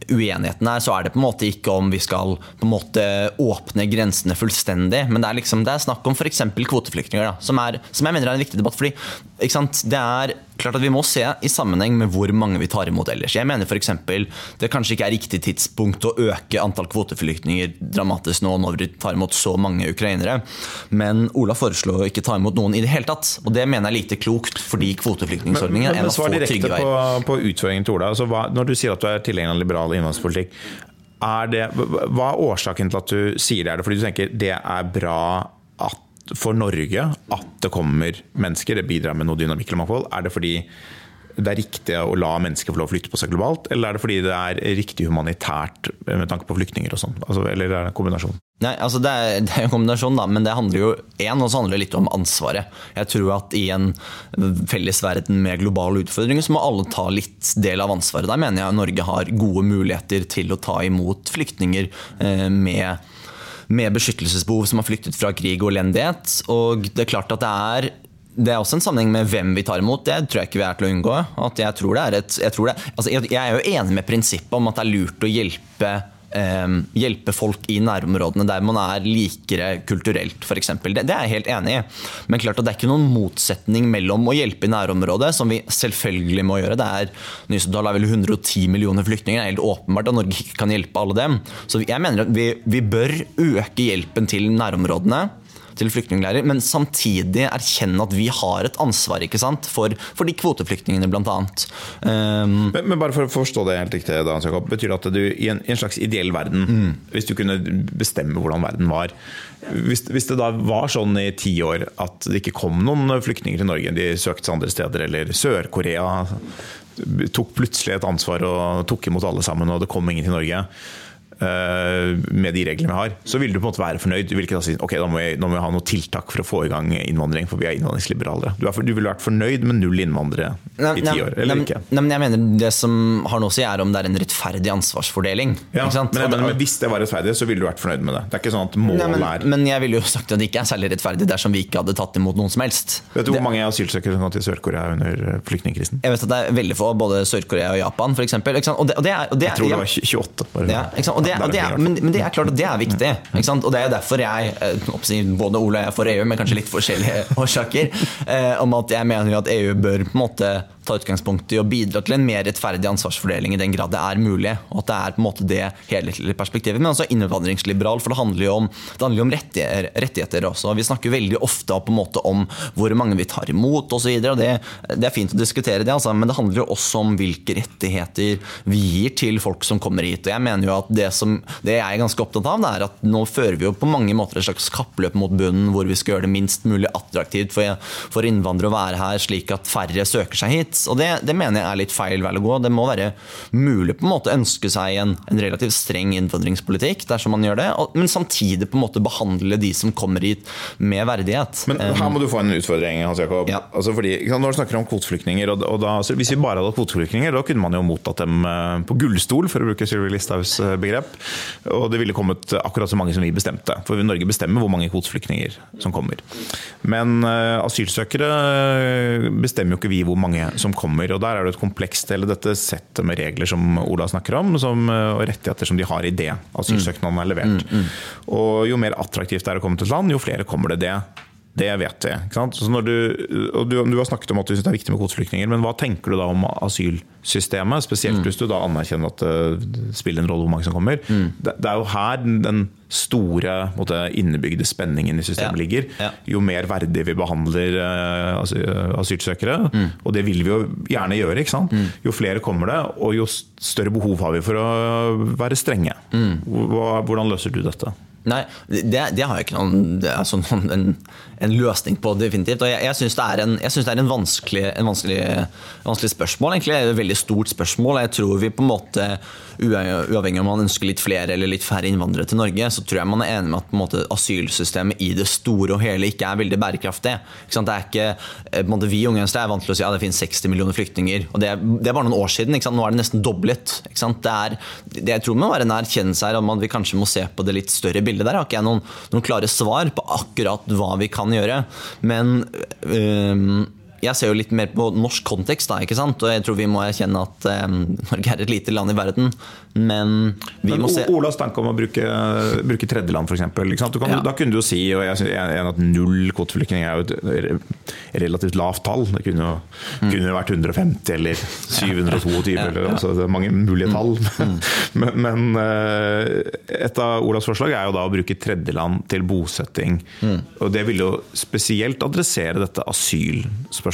uenigheten her, så er det på en måte ikke om vi skal på en måte åpne grensene fullstendig, men det er, liksom, det er snakk om f.eks. kvoteflyktninger, da, som, er, som jeg mener er en viktig debatt. fordi det er klart at Vi må se i sammenheng med hvor mange vi tar imot ellers. Jeg mener f.eks. det kanskje ikke er riktig tidspunkt å øke antall kvoteflyktninger dramatisk nå når vi tar imot så mange ukrainere. Men Ola foreslår å ikke ta imot noen i det hele tatt. Og det mener jeg er lite klokt, fordi kvoteflyktningsordningen er en av få trygge veier. Svar På, på utfordringen til Ola. Altså, hva, når du sier at du er tilhenger av liberal innvandringspolitikk, er det, hva er årsaken til at du sier det? Er det fordi du tenker det er bra at for Norge at det kommer mennesker, det bidrar med noe dynamikk eller mangfold? Er det fordi det er riktig å la mennesker få lov å flytte på seg globalt, eller er det fordi det er riktig humanitært med tanke på flyktninger og sånn? Altså, eller er det en kombinasjon? Nei, altså det er, det er en kombinasjon, da, men det handler jo en, og så handler det litt om ansvaret. Jeg tror at i en felles verden med globale utfordringer, så må alle ta litt del av ansvaret. Der mener jeg Norge har gode muligheter til å ta imot flyktninger eh, med med beskyttelsesbehov som har flyktet fra krig og elendighet. Og det er klart at det er det er også en sammenheng med hvem vi tar imot. Det tror jeg ikke vi er til å unngå. Jeg, et, jeg, det, altså jeg er jo enig med prinsippet om at det er lurt å hjelpe eh, hjelpe folk i nærområdene der man er likere kulturelt, f.eks. Det, det er jeg helt enig i. Men klart at det er ikke noen motsetning mellom å hjelpe i nærområdet, som vi selvfølgelig må gjøre. Det er Nysodal er vel 110 millioner flyktninger. Det er helt åpenbart at Norge ikke kan hjelpe alle dem. Så jeg mener at vi, vi bør øke hjelpen til nærområdene til flyktningleirer, men samtidig erkjenne at vi har et ansvar ikke sant, for, for de kvoteflyktningene, bl.a. Um, men, men, bare for å forstå det helt riktig, da, Jacob, betyr det at du i en, i en slags ideell verden, mm. hvis du kunne bestemme hvordan verden var hvis, hvis, det da var sånn i ti år at det ikke kom noen flyktninger til Norge, de søkte seg andre steder, eller Sør-Korea tok plutselig et ansvar og tok imot alle sammen, og det kom ingen til Norge med de reglene vi har, så vil du på en måte være fornøyd. Du vil ikke si ok, da må, vi, nå må vi ha noen tiltak for å få i gang innvandring, for vi er innvandringsliberalere. Du, er, du ville vært fornøyd med null innvandrere nei, i ti år, eller nei, ikke? Nei, men jeg mener Det som har noe å si, er om det er en rettferdig ansvarsfordeling. Ja, men, mener, men, Hvis det var rettferdig, så ville du vært fornøyd med det. Det er ikke sånn at målet men, er Men jeg ville jo sagt at det ikke er særlig rettferdig dersom vi ikke hadde tatt imot noen som helst. Vet du hvor mange asylsøkere som kom til Sør-Korea under eh, flyktningkrisen? Jeg vet at det er veldig få, både Sør-Korea og Japan f.eks. Og, og og det er, jeg tror det var 28. Bare. Ja, det, og det er, men, men det er klart at det er viktig. Og det er derfor jeg, eh, både Ole og jeg er for EU, men kanskje litt forskjellige årsaker, eh, om at jeg mener at EU bør på en måte ta utgangspunkt i å bidra til en mer rettferdig ansvarsfordeling i den grad det er mulig. Og at det er på en måte det helhetlige perspektivet. Men også innvandringsliberal, for det handler jo om, handler om rettigheter, rettigheter, også. Vi snakker veldig ofte på en måte om hvor mange vi tar imot osv. Det, det er fint å diskutere det, altså, men det handler jo også om hvilke rettigheter vi gir til folk som kommer hit. Og jeg mener jo at det, som, det jeg er ganske opptatt av, det er at nå fører vi jo på mange måter et slags kappløp mot bunnen, hvor vi skal gjøre det minst mulig attraktivt for, for innvandrere å være her, slik at færre søker seg hit. Og det, det, mener jeg er litt feil vei å gå. Det må være mulig på en måte å ønske seg en, en relativt streng innvandringspolitikk, dersom man gjør det, og, men samtidig på en måte behandle de som kommer hit med verdighet. Men her må du få en utfordring, Hans Jakob. Ja. Altså fordi, når du snakker om kvoteflyktninger, og, og da, Hvis vi bare hadde kvoteflyktninger, da kunne man jo mottatt dem eh, på gullstol, for å bruke Sylvi Listhaugs eh, begrep. Og det ville kommet akkurat så mange som vi bestemte. For Norge bestemmer hvor mange kvoteflyktninger som kommer. Men uh, asylsøkere bestemmer jo ikke vi hvor mange som kommer. og Der er det et komplekst eller dette settet med regler som Ola snakker om, som, eh, og rettigheter som de har i det asylsøknaden er levert. Mm, mm. Og Jo mer attraktivt det er å komme til et land, jo flere kommer det det. Det vet vi. Du, og du, du, har snakket om at du syns det er viktig med kvoteflyktninger, men hva tenker du da om asylsystemet? Spesielt mm. hvis du da anerkjenner at det spiller en rolle hvor mange som kommer. Mm. Det, det, er jo her den store måte, innebygde spenningen i systemet ja. ligger. Ja. Jo mer verdig vi behandler uh, asylsøkere, mm. og det vil vi jo gjerne gjøre, mm. jo flere kommer det, og jo større behov har vi for å være strenge. Mm. Hvordan løser du dette? Nei, det, det, har jeg ikke noen, er sånn, en, en, løsning på, definitivt. Og jeg, jeg syns det er en, det er en, vanskelig, en vanskelig, vanskelig, spørsmål. egentlig, Et veldig stort spørsmål. Jeg tror vi på en måte, uavhengig om man ønsker litt flere eller litt færre innvandrere til Norge, så tror jeg man er enig med at en måte, asylsystemet i det store og hele ikke er veldig bærekraftig. Det er ikke, en måte, vi unge er vant til å si at ja, det finnes 60 millioner flyktninger. og Det, det er bare noen år siden. Nå er det nesten doblet. Det, er, det jeg tror må være en erkjennelse her, at man, vi kanskje må se på det litt større bildet der har ikke jeg noen, noen klare svar på akkurat hva vi kan gjøre. Men øh, jeg ser jo litt mer på norsk kontekst, da, ikke sant? og jeg tror vi må erkjenne at um, Norge er et lite land i verden. Men vi men må se Olas tanke om å bruke, bruke tredjeland, f.eks. Ja. Da kunne du jo si og jeg synes, at null kvoteflyktninger er jo et relativt lavt tall. Det kunne jo mm. kunne vært 150 eller 722. Ja. Eller, altså, det er mange mulige tall. Mm. men, men eh, et av Olas forslag er jo da å bruke tredjeland til bosetting. Mm. Og det vil jo spesielt adressere dette asylspørsmålet.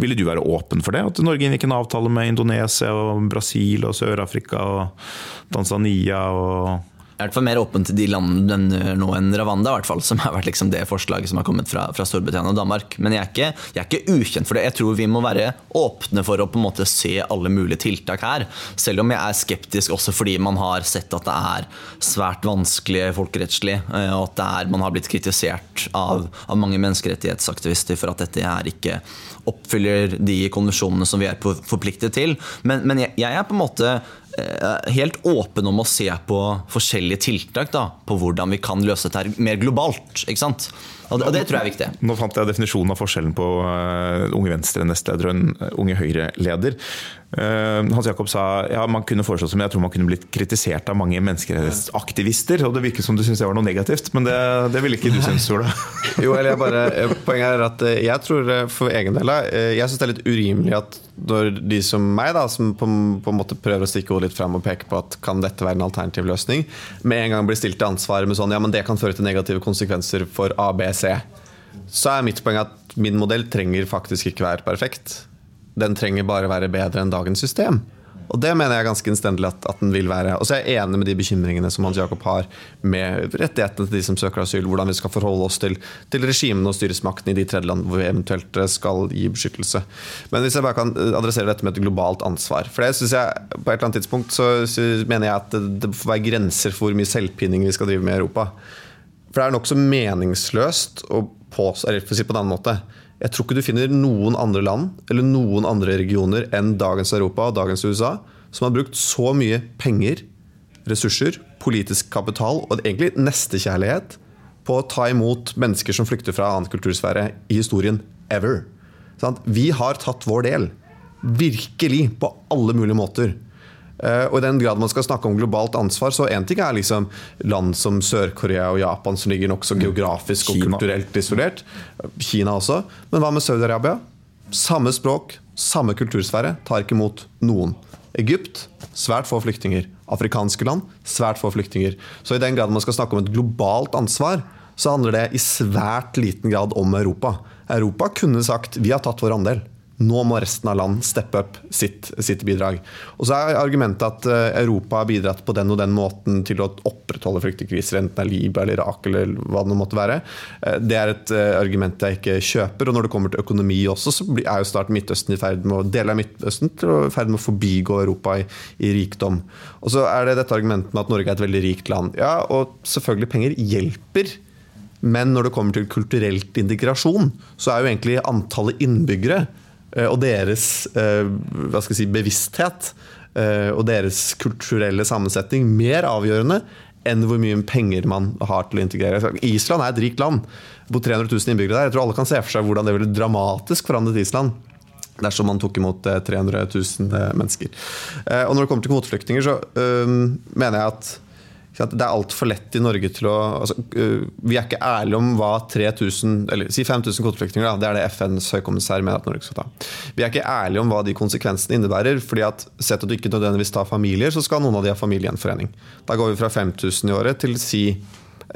Ville du være åpen for det? At Norge inngikk en avtale med Indonesia og Brasil og Sør-Afrika? og Tanzania og i hvert fall mer åpen til de landene nå enn Ravanda, hvert fall, som har vært liksom det forslaget som har kommet fra, fra Storbritannia og Danmark. Men jeg er, ikke, jeg er, ikke, ukjent for det. Jeg tror vi må være åpne for å på en måte se alle mulige tiltak her. Selv om jeg er skeptisk også fordi man har sett at det er svært vanskelig folkerettslig, eh, og at er, man har blitt kritisert av, av mange menneskerettighetsaktivister for at dette her ikke oppfyller de konvensjonene som vi er forpliktet til. Men, men jeg, jeg er på en måte helt åpen om å se på forskjellige tiltak da, på hvordan vi kan løse dette mer globalt. ikke sant? Og det, og det, tror jeg er viktig. Nå fant jeg definisjonen av forskjellen på uh, Unge Venstre-nestleder og en uh, Unge Høyre-leder. Uh, Hans Jakob sa ja, man kunne foreslå som jeg tror man kunne blitt kritisert av mange menneskerettighetsaktivister. Og det virket som du syntes det var noe negativt, men det, det ville ikke du synes, Ola? jo, eller jeg bare, Poenget er at jeg tror for egen del jeg syns det er litt urimelig at når de som meg, da, som på, på en måte prøver å stikke hodet litt fram og peke på at kan dette være en alternativ løsning, med en gang blir stilt til ansvar med sånn ja, men det kan føre til negative konsekvenser for ABC så er mitt poeng at min modell trenger faktisk ikke være perfekt. Den trenger bare være bedre enn dagens system. Og det mener jeg ganske innstendig at, at, den vil være. Og så er jeg enig med de bekymringene som Hans Jakob har med rettighetene til de som søker asyl, hvordan vi skal forholde oss til, til regimene og styresmaktene i de tredjeland hvor vi eventuelt skal gi beskyttelse. Men hvis jeg bare kan adressere dette med et globalt ansvar. For det synes jeg på et eller annet tidspunkt så, så mener jeg at det, det får være grenser for hvor mye selvpinning vi skal drive med i Europa. For det er nokså meningsløst å påstå Eller for å si på en annen måte. Jeg tror ikke du finner noen andre land eller noen andre regioner enn dagens Europa og dagens USA som har brukt så mye penger, ressurser, politisk kapital og egentlig nestekjærlighet på å ta imot mennesker som flykter fra annen kultursfære i historien ever. Vi har tatt vår del. Virkelig, på alle mulige måter. Eh, og i den grad man skal snakke om globalt ansvar, så én ting er liksom land som Sør-Korea og Japan, som ligger nokså geografisk og kulturelt isolert. Kina også. Men hva med Saudi-Arabia? Samme språk, samme kultursfære, tar ikke imot noen. Egypt svært få flyktninger. Afrikanske land svært få flyktninger. Så i den grad man skal snakke om et globalt ansvar, så handler det i svært liten grad om Europa. Europa kunne sagt vi har tatt vår andel. Nå må resten av land steppe opp sitt, sitt, bidrag. Og så er argumentet at eh, Europa har bidratt på den og den måten til å opprettholde flyktningkriser, enten det er Libya eller Irak eller hva det måtte være. Eh, det er et eh, argument jeg ikke kjøper. Og når det kommer til økonomi også, så er jo snart Midtøsten i ferd med å dele av Midtøsten til å i ferd med å forbigå Europa i, i rikdom. Og så er det dette argumentet med at Norge er et veldig rikt land. Ja, og selvfølgelig penger hjelper. Men når det kommer til kulturelt integrasjon, så er jo egentlig antallet innbyggere og deres eh, si, bevissthet eh, og deres kulturelle sammensetning mer avgjørende enn hvor mye penger man har til å integrere. Island er et rikt land. På 300 000 innbyggere der. Jeg tror alle kan se for seg hvordan det ville dramatisk forandret Island dersom man tok imot 300 000 mennesker. Og når det kommer til kvoteflyktninger, så mener jeg at det er altfor lett i Norge til å altså, øh, Vi er ikke ærlige om hva 3000, eller si 5000 kvoteflyktninger, det er det FNs høykommissær mener at Norge skal ta. Vi er ikke ærlige om hva de konsekvensene innebærer. fordi at Sett at du ikke nødvendigvis tar familier, så skal noen av de ha familiegjenforening. Da går vi fra 5000 i året til si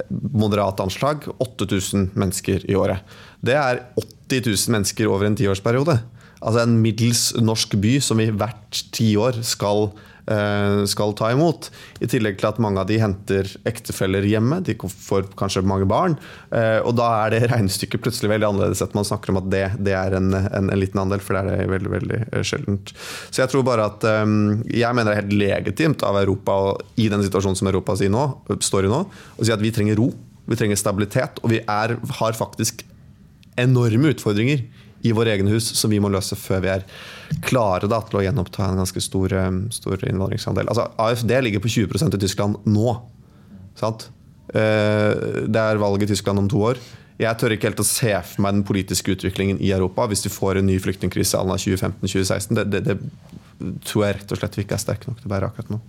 moderat anslag 8000 mennesker i året. Det er 80 000 mennesker over en tiårsperiode. altså en middels norsk by som i hvert tiår skal skal ta imot. I tillegg til at mange av de henter ektefeller hjemme. De får kanskje mange barn. Eh, og da er det regnestykket plutselig veldig annerledes. At man snakker om at det, det er en, en, en, liten andel, for det er det veldig veldig eh, sjeldent. Så jeg tror bare at Jeg mener det er helt legitimt av Europa, i den situasjonen som Europa nå, står i nå, å si at vi trenger ro. Vi trenger stabilitet, og vi er, har faktisk enorme utfordringer i våre egne hus som vi må løse før vi er klare da, til å gjenoppta en ganske stor, eh, stor innvandringsandel. Altså, AFD ligger på 20% i Tyskland nå. Sant? Eh, det er valg i Tyskland om to år. Jeg tør ikke helt å se for meg den politiske utviklingen i Europa hvis vi får en ny flyktningkrise à 2015-2016. Det, det, det, tror jeg rett og slett vi ikke er sterke nok til å bære akkurat nå.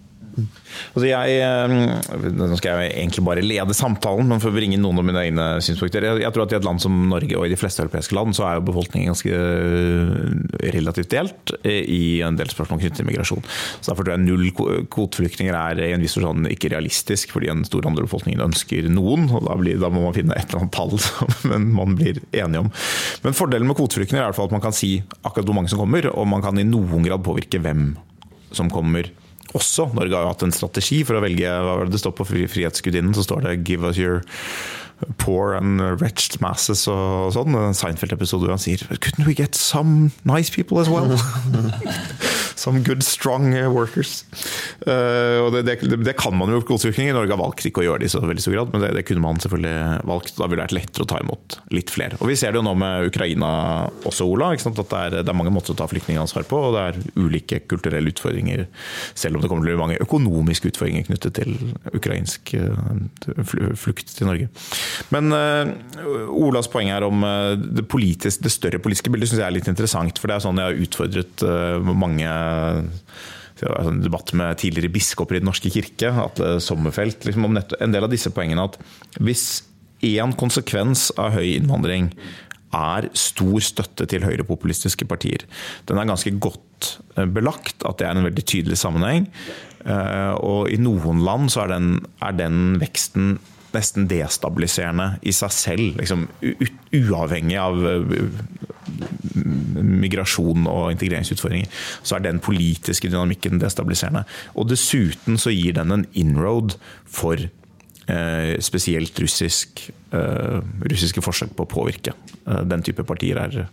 Altså jeg, eh, nå skal jeg egentlig bare lede samtalen, men for å bringe noen av mine egne synspunkter. Jeg, tror at I et land som Norge og i de fleste europeiske land så er jo befolkningen ganske eh, relativt delt eh, i en del spørsmål knyttet til migrasjon. Så Derfor tror jeg null kvoteflyktninger er i en viss forstand ikke realistisk, fordi en stor andel av befolkningen ønsker noen. og da, blir, da, må man finne et eller annet tall som man blir enige om. Men Fordelen med kvoteflyktninger er i hvert fall at man kan si akkurat hvor mange som kommer, og man kan i noen grad påvirke hvem som kommer også. Norge har jo hatt en strategi for å velge hva det står på Frihetsgudinnen. Så står det 'Give us your poor and wretched masses' og sånn. En Seinfeld-episode hvor han sier 'Couldn't we get some nice people as well?' Some good, strong workers. Uh, og det, det, det, kan man jo i Norge har valgt ikke å gjøre det i så veldig stor grad, men det, det, kunne man selvfølgelig valgt. Da ville det vært lettere å ta imot litt flere. Og Vi ser det jo nå med Ukraina også, Ola. At er, det er, mange måter å ta flyktningansvar på, og det er ulike kulturelle utfordringer. Selv om det kommer til å bli mange økonomiske utfordringer knyttet til ukrainsk uh, flukt til Norge. Men uh, Olas poeng her om det, politisk, det større politiske bildet syns jeg er litt interessant. For det er sånn jeg har utfordret mange en debatt med tidligere biskoper i Den norske kirke, Atle Sommerfelt, liksom om en del av disse poengene at hvis én konsekvens av høy innvandring er stor støtte til høyrepopulistiske partier. Den er ganske godt eh, belagt at det er en veldig tydelig sammenheng. Eh, og i noen land så er den, er den veksten nesten destabiliserende i seg selv. Liksom, uavhengig av migrasjon og integreringsutfordringer, så er den politiske dynamikken destabiliserende. Og dessuten så gir den en inroad for eh, spesielt russisk, eh, russiske forsøk på å påvirke. Eh, den type partier er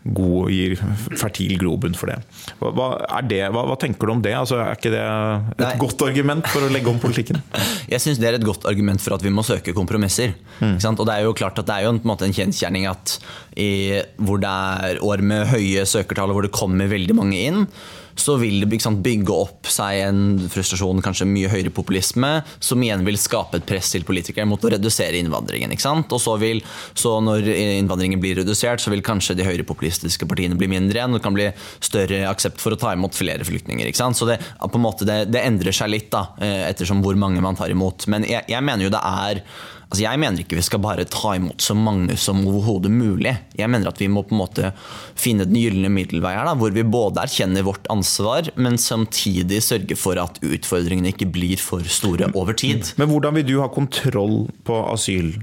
god, gir fertil grobunn for det. Hva, det. hva, hva, tenker du om det? Altså, er ikke det et Nei. godt argument for å legge om politikken? Jeg syns det er et godt argument for at vi må søke kompromisser. Mm. Og Det er jo klart at det er jo en, en, en kjensgjerning at i, hvor det er år med høye søkertall, og hvor det kommer veldig mange inn, så vil det sant, bygge opp seg en frustrasjon, kanskje mye høyere populisme, som igjen vil skape et press til politikere mot å redusere innvandringen. Og så, vil, så når innvandringen blir redusert, så vil kanskje de høyrepopulistiske partiene bli mindre igjen. Og det kan bli større aksept for å ta imot flere flyktninger. Så det, på en måte, det, det endrer seg litt da, eh, ettersom hvor mange man tar imot. Men jeg, jeg mener jo det er Altså jeg mener ikke vi skal bare ta imot så mange som overhodet mulig. Jeg mener at vi må på en måte finne den gylne middelvei her, da, hvor vi både erkjenner vårt ansvar, men samtidig sørger for at utfordringene ikke blir for store over tid. Men hvordan vil du ha kontroll på asyl?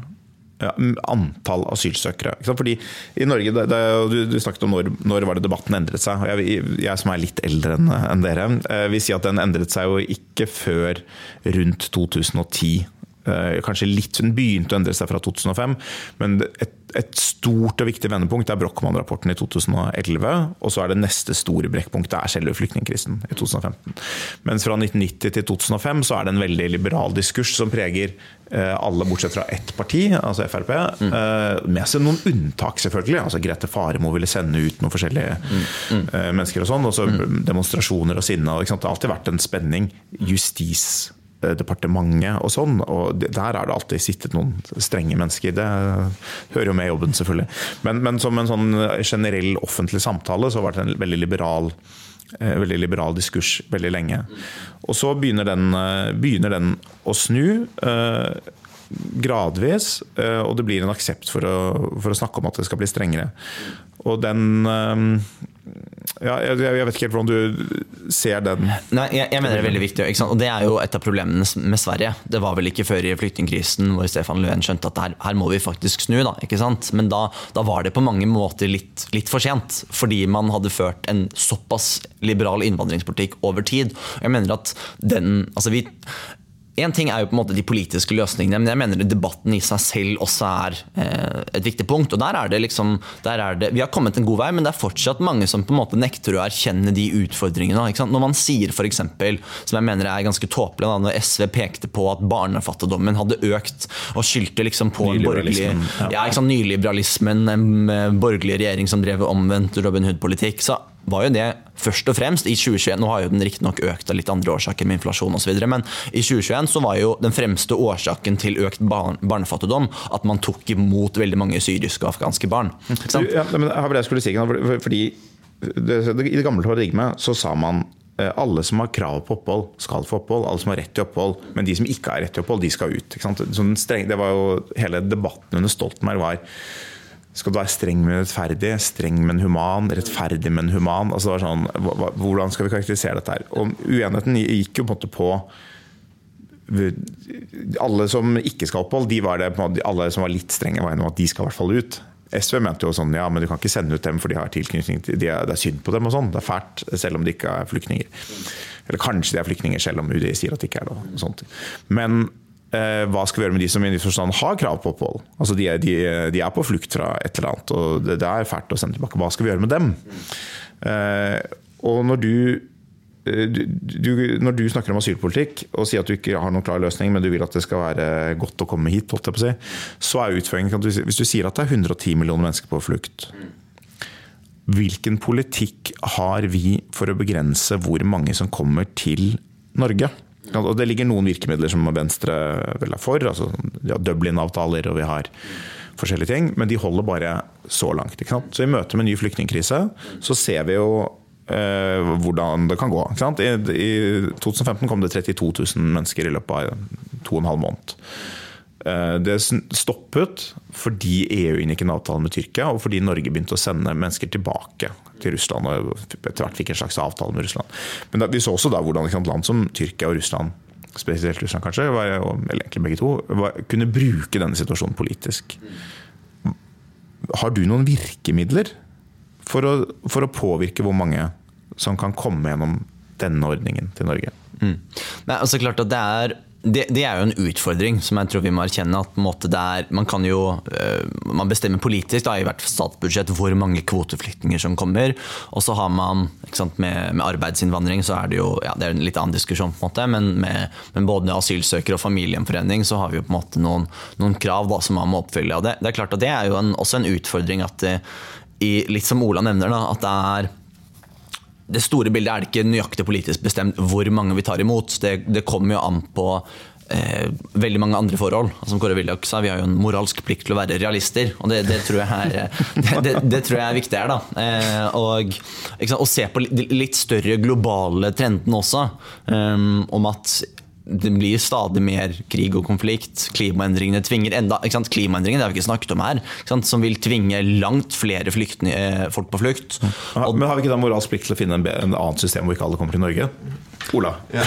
Ja, antall asylsøkere. Fordi i Norge, det, det, du, du, snakket om når, når var det debatten endret seg. jeg, jeg, som er litt eldre enn en dere, eh, vil si at den endret seg jo ikke før rundt 2010. Eh, kanskje litt, Hun begynte å endre seg fra 2005, men et, et stort og viktig vendepunkt er Brochmann-rapporten i 2011. Og så er det neste store brekkpunkt det er selve flyktningkrisen i 2015. Mens fra 1990 til 2005 så er det en veldig liberal diskurs som preger eh, alle bortsett fra ett parti, altså Frp. Mm. Eh, med seg noen unntak, selvfølgelig. altså Grete Faremo ville sende ut noen forskjellige mm. Mm. mennesker og sånn. Og så mm. demonstrasjoner og sinne. Det har alltid vært en spenning. Justis departementet og sånn. Og der har det alltid sittet noen strenge mennesker. Det hører jo med jobben, selvfølgelig. Men, men som en sånn generell offentlig samtale så har det vært en veldig liberal eh, veldig liberal diskurs veldig lenge. Og så begynner den, eh, begynner den å snu. Gradvis, og det blir en aksept for å, for å snakke om at det skal bli strengere. Og den ja, jeg, vet ikke helt hvordan du ser den Nei, jeg, jeg mener det er veldig viktig. Og det er jo et av problemene med Sverige. Det var vel ikke før i flyktningkrisen hvor Stefan Löfven skjønte at her, her, må vi faktisk snu. da? Men da, da var det på mange måter litt, litt, for sent. Fordi man hadde ført en såpass liberal innvandringspolitikk over tid. Jeg mener at den, altså vi en ting er jo på en måte de politiske løsningene, men jeg mener debatten i seg selv også er eh, et viktig punkt. og der er det liksom, der er det, Vi har kommet en god vei, men det er fortsatt mange som på en måte nekter å erkjenne de utfordringene. Når man sier f.eks., som jeg mener er ganske tåpelig, når SV pekte på at barnefattigdommen hadde økt, og skyldte liksom på en borgerlig, ja, nyliberalismen, en borgerlig regjering som drev omvendt Robin Hood-politikk. så var jo det først og fremst i 2021 Nå har jo den riktignok økt av litt andre årsaker med inflasjon osv., men i 2021 så var jo den fremste årsaken til økt barn, barnefattigdom at man tok imot veldig mange syriske og afghanske barn. Ja, men her var det jeg skulle si, fordi I det gamle paradigmet så sa man eh, alle som har krav på opphold, skal få opphold. Alle som har rett til opphold. Men de som ikke har rett til opphold, de skal ut. Sånn streng, det var jo Hele debatten under Stoltenberg var skal du være streng, men rettferdig? Streng, men human? Rettferdig, men human? Altså sånn, hvordan skal vi karakterisere dette her? Og Uenigheten gikk jo på en måte på Alle som ikke skal ha opphold, de var det, alle som var litt strenge, var enige om at de skal i hvert fall ut. SV mente jo sånn ja, men du kan ikke sende ut dem for de har tilknytning til de er, Det er synd på dem og sånn. Det er fælt, selv om de ikke er flyktninger. Eller kanskje de er flyktninger, selv om UDI sier at de ikke er det. Og sånt. Men hva skal vi gjøre med de som i forstand har krav på opphold? Altså de, er, de, de, er på flukt fra et eller annet, og det, det, er fælt å sende tilbake. Hva skal vi gjøre med dem? Eh, og når du, eh, du, du, når du snakker om asylpolitikk og sier at du ikke har noen klar løsning, men du vil at det skal være godt å komme hit, si, så er utføringen Hvis du sier at det er 110 millioner mennesker på flukt, hvilken politikk har vi for å begrense hvor mange som kommer til Norge? Og det ligger noen virkemidler som Venstre vel er for. altså ja, Dublin-avtaler og vi har forskjellige ting. Men de holder bare så langt. Så i møte med ny flyktningkrise så ser vi jo eh, hvordan det kan gå. I, I 2015 kom det 32 000 mennesker i løpet av to og en halv måned. Eh, det stoppet fordi EU inngikk en avtale med Tyrkia, og fordi Norge begynte å sende mennesker tilbake til Russland. og etter hvert fikk en slags avtale med Russland. Men vi så også da hvordan land som Tyrkia og Russland spesielt Russland kanskje, eller egentlig begge to, kunne bruke denne situasjonen politisk. Har du noen virkemidler for å, for å påvirke hvor mange som kan komme gjennom denne ordningen til Norge? Mm. Nei, altså klart at det er det, det, er jo en utfordring som jeg tror vi må erkjenne. at er, Man kan jo øh, man bestemmer politisk da, i hvert statsbudsjett hvor mange kvoteflyktninger som kommer. Og så har man sant, med, med, arbeidsinnvandring så er det jo ja, det er en litt annen diskusjon. på en måte, Men med, med både asylsøkere og familiegjenforening så har vi jo på en måte noen, noen krav da, som man må oppfylle. og det, det, er klart at det er jo en, også en utfordring at det, i, litt som Ola nevner, da, at det er det store bildet er det ikke nøyaktig politisk bestemt hvor mange vi tar imot. Det, det kommer jo an på eh, veldig mange andre forhold. Som Kåre Willoch sa, vi har jo en moralsk plikt til å være realister. Og det, det, tror, jeg er, det, det tror, jeg er, viktig her. da. Eh, og, og, se på litt større globale trendene også. Um, om at det blir stadig mer krig og konflikt. Klimaendringene tvinger enda Klimaendringene det har vi ikke snakket om her, som vil tvinge langt flere eh, folk på flukt. Ja, Men har vi ikke da moralsk plikt til å finne en, en annet system hvor ikke alle kommer til Norge? Ola? Ja.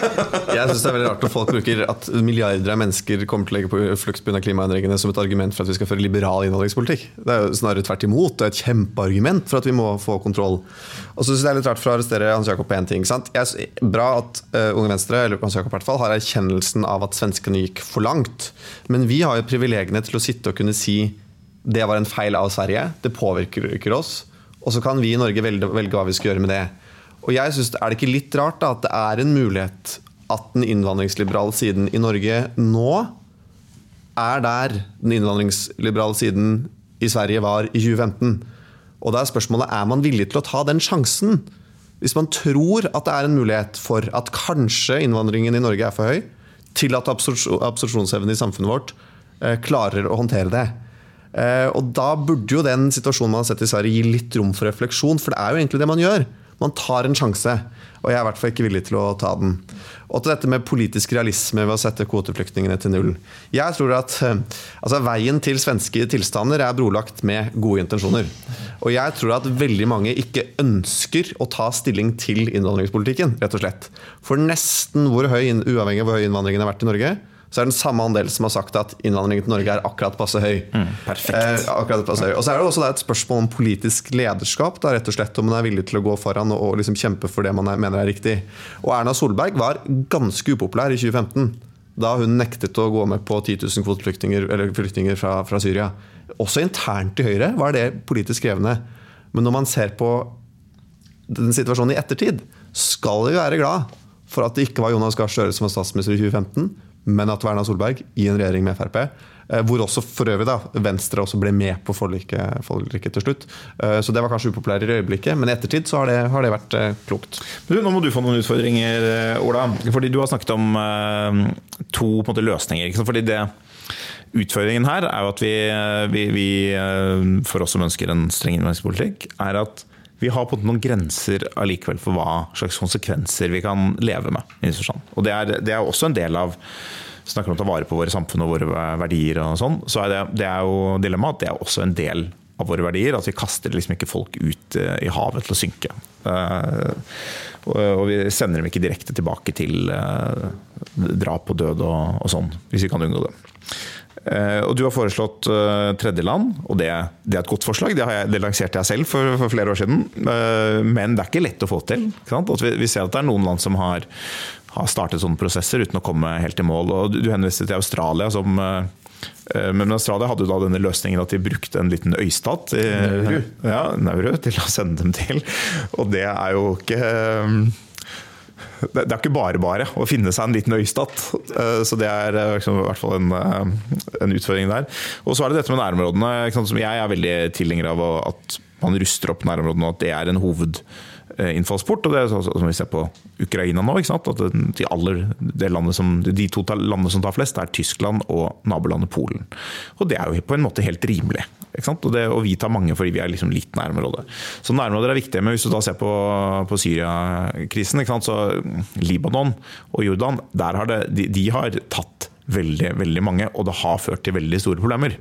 Jeg syns det er veldig rart at folk bruker at milliarder av mennesker kommer til å legge på flukt pga. klimaendringene som et argument for at vi skal føre liberal innvandringspolitikk. Det er jo snarere tvert imot. Det er et kjempeargument for at vi må få kontroll. Og så synes jeg det er litt rart for å arrestere Hans Jakob på én ting. Sant? Jeg, bra at uh, Unge Venstre eller Hans Jakob hvert fall, har erkjennelsen av at svenskene gikk for langt. Men vi har jo privilegiene til å sitte og kunne si det var en feil av Sverige, det påvirker ikke oss. Og så kan vi i Norge velge, velge hva vi skal gjøre med det. Og jeg synes, Er det ikke litt rart da, at det er en mulighet at den innvandringsliberale siden i Norge nå er der den innvandringsliberale siden i Sverige var i 2015? Og da er spørsmålet er man villig til å ta den sjansen. Hvis man tror at det er en mulighet for at kanskje innvandringen i Norge er for høy, til at absorpsjonsevnen i samfunnet vårt eh, klarer å håndtere det. Eh, og Da burde jo den situasjonen man har sett i Sverige gi litt rom for refleksjon, for det er jo egentlig det man gjør. Man tar en sjanse, og jeg er i hvert fall ikke villig til å ta den. Og til dette med politisk realisme ved å sette kvoteflyktningene til null. Jeg tror at eh, altså, Veien til svenske tilstander er brolagt med gode intensjoner. Og jeg tror at veldig mange ikke ønsker å ta stilling til innvandringspolitikken, rett og slett. For nesten hvor høy, uavhengig av hvor høy innvandringen har vært i Norge, så er det den samme andel som har sagt at innvandringen til Norge er akkurat passe høy. Mm, perfekt. Eh, akkurat passe høy. Og så er det også et spørsmål om politisk lederskap. Da, rett og slett Om man er villig til å gå foran og, og liksom kjempe for det man er, mener er riktig. Og Erna Solberg var ganske upopulær i 2015. Da hun nektet å gå med på 10 000 kvoteflyktninger fra, fra Syria. Også internt i Høyre var det politisk krevende. Men når man ser på den situasjonen i ettertid, skal vi være glad for at det ikke var Jonas Gahr Støre som var statsminister i 2015, men at Verna Erna Solberg i en regjering med Frp. Eh, hvor også for øvrig da, Venstre også ble med på forliket, forliket til slutt. Eh, så det var kanskje upopulært i øyeblikket, men i ettertid så har det, har det vært eh, klokt. Du, nå må du få noen utfordringer, Ola. Fordi du har snakket om to måte, løsninger. Fordi det Utfordringen her er jo at vi, vi, vi for oss som ønsker en streng innvandringspolitikk, er at vi har på noen grenser allikevel for hva slags konsekvenser vi kan leve med. Og det er, det er også en del av snakker om å ta vare på våre samfunn og våre verdier, og sånn, så er det, det er jo dilemmaet at det er også en del av våre verdier. At vi kaster liksom ikke folk ut eh, i havet til å synke. Uh, og vi sender dem ikke direkte tilbake til uh, drap og død og, og sånn, hvis vi kan unngå det. Eh, og Du har foreslått uh, tredjeland, og det, det, er et godt forslag. Det, jeg, det lanserte jeg selv for, for, flere år siden. Uh, men det er ikke lett å få til. Vi, vi, ser at det er noen land som har, har, startet sånne prosesser uten å komme helt i mål. Og Du, henviste til Australia som men Australia hadde jo da denne løsningen at de brukte en liten øystat Nauru. Ja, Nauru til å sende dem til. Og det er jo ikke det er ikke bare bare å finne seg en liten øystat. Eh, så det er eh, liksom, i hvert fall en, eh, en, utfordring der. Og så er det dette med nærområdene. som Jeg er veldig tilhenger av at man ruster opp nærområdene, og at det er en hovedinnfallsport. og det er sånn som vi ser på Ukraina nå. At de, aller, som, de, to landene som tar flest, er Tyskland og nabolandet Polen. Og det er jo på en måte helt rimelig. Og, det, og, vi tar mange fordi vi er liksom litt nærområde. Så nærområder er viktige. Men hvis du da ser på, på Syria-krisen, så Libanon og Jordan, der har det, de, de har tatt veldig, veldig mange, og det har ført til veldig store problemer.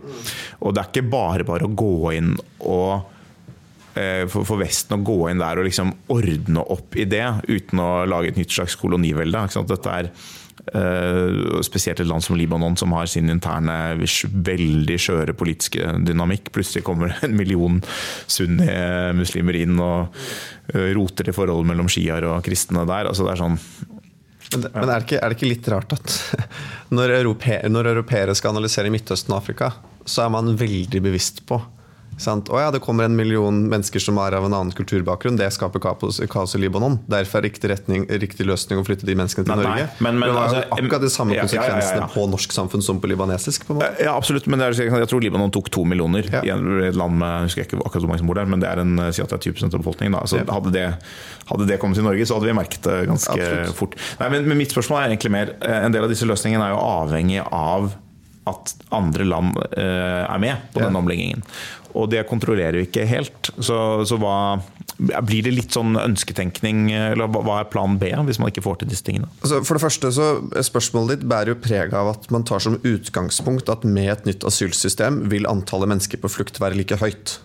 Og det er ikke bare bare å gå inn og eh, for, Vesten å gå inn der og liksom ordne opp i det uten å lage et nytt slags kolonivelde. Dette er Eh, spesielt et land som Libanon, som har sin interne veldig skjøre politiske dynamikk. Plutselig kommer en million sunni-muslimer inn og eh, roter til forholdet mellom sjiaer og kristne der. Altså det er sånn men, men er, det ikke, er, det ikke, litt rart at når, europe, når europeere skal analysere Midtøsten og Afrika, så er man veldig bevisst på Sant? Å ja, det kommer en million mennesker som er av en annen kulturbakgrunn. Det skaper kaos, i Libanon. Derfor er riktig, retning, riktig løsning å flytte de menneskene til nei, Norge. Nei, men, men, det var altså, akkurat de samme konsekvensene ja, ja, ja, på norsk samfunn som på libanesisk. På ja, absolutt. Men er, jeg tror Libanon tok to millioner i et land med jeg husker ikke akkurat hvor mange som bor der, men det er en, si at det er 20 av befolkningen. Da. Så hadde det, hadde, det, kommet til Norge, så hadde vi merket det ganske absolutt. fort. Nei, men, men mitt spørsmål er egentlig mer eh, En del av disse løsningene er jo avhengig av at andre land uh, er med på den omleggingen og det kontrollerer vi ikke helt. Så, så hva, blir det litt sånn ønsketenkning, eller hva er plan B hvis man ikke får til disse tingene? Altså, for det første så Spørsmålet ditt bærer jo preg av at man tar som utgangspunkt at med et nytt asylsystem vil antallet mennesker på flukt være like høyt.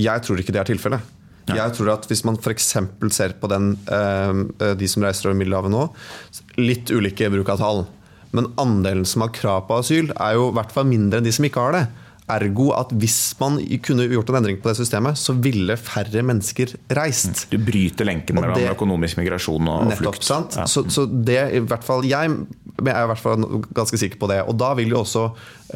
Jeg tror ikke det er tilfellet. Ja. Jeg tror at Hvis man f.eks. ser på den, eh, de som reiser over Middelhavet nå, litt ulike bruk av tall. Men andelen som har krav på asyl, er jo i hvert fall mindre enn de som ikke har det. Ergo at hvis man kunne gjort en endring på det systemet, så ville færre mennesker reist. Du bryter lenken mellom det, økonomisk migrasjon og nettopp, flukt. Ja. Så, så, det i hvert fall jeg, jeg er i hvert fall ganske sikker på det. Og da vil jo også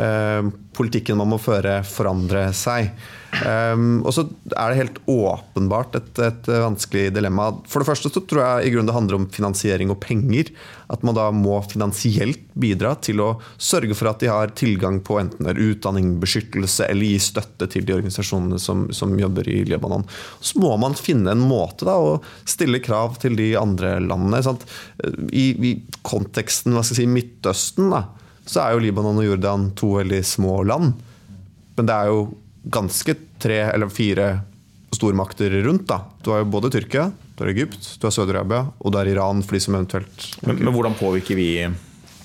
eh, politikken man må føre, forandre seg. Um, og så er det helt åpenbart et, et, vanskelig dilemma. For det første så tror jeg i grunnen det handler om finansiering og penger. At man da må finansielt bidra til å sørge for at de har tilgang på enten utdanning, beskyttelse eller gi støtte til de organisasjonene som, som jobber i Libanon. Så må man finne en måte da å stille krav til de andre landene. I, I, konteksten hva skal jeg si, Midtøsten da, så er jo Libanon og Jordan to veldig små land. Men det er jo ganske tre eller fire stormakter rundt. da. Du har jo både Tyrkia, du har Egypt, du har Saudi-Arabia og du har Iran for de som eventuelt Men, men hvordan påvirker vi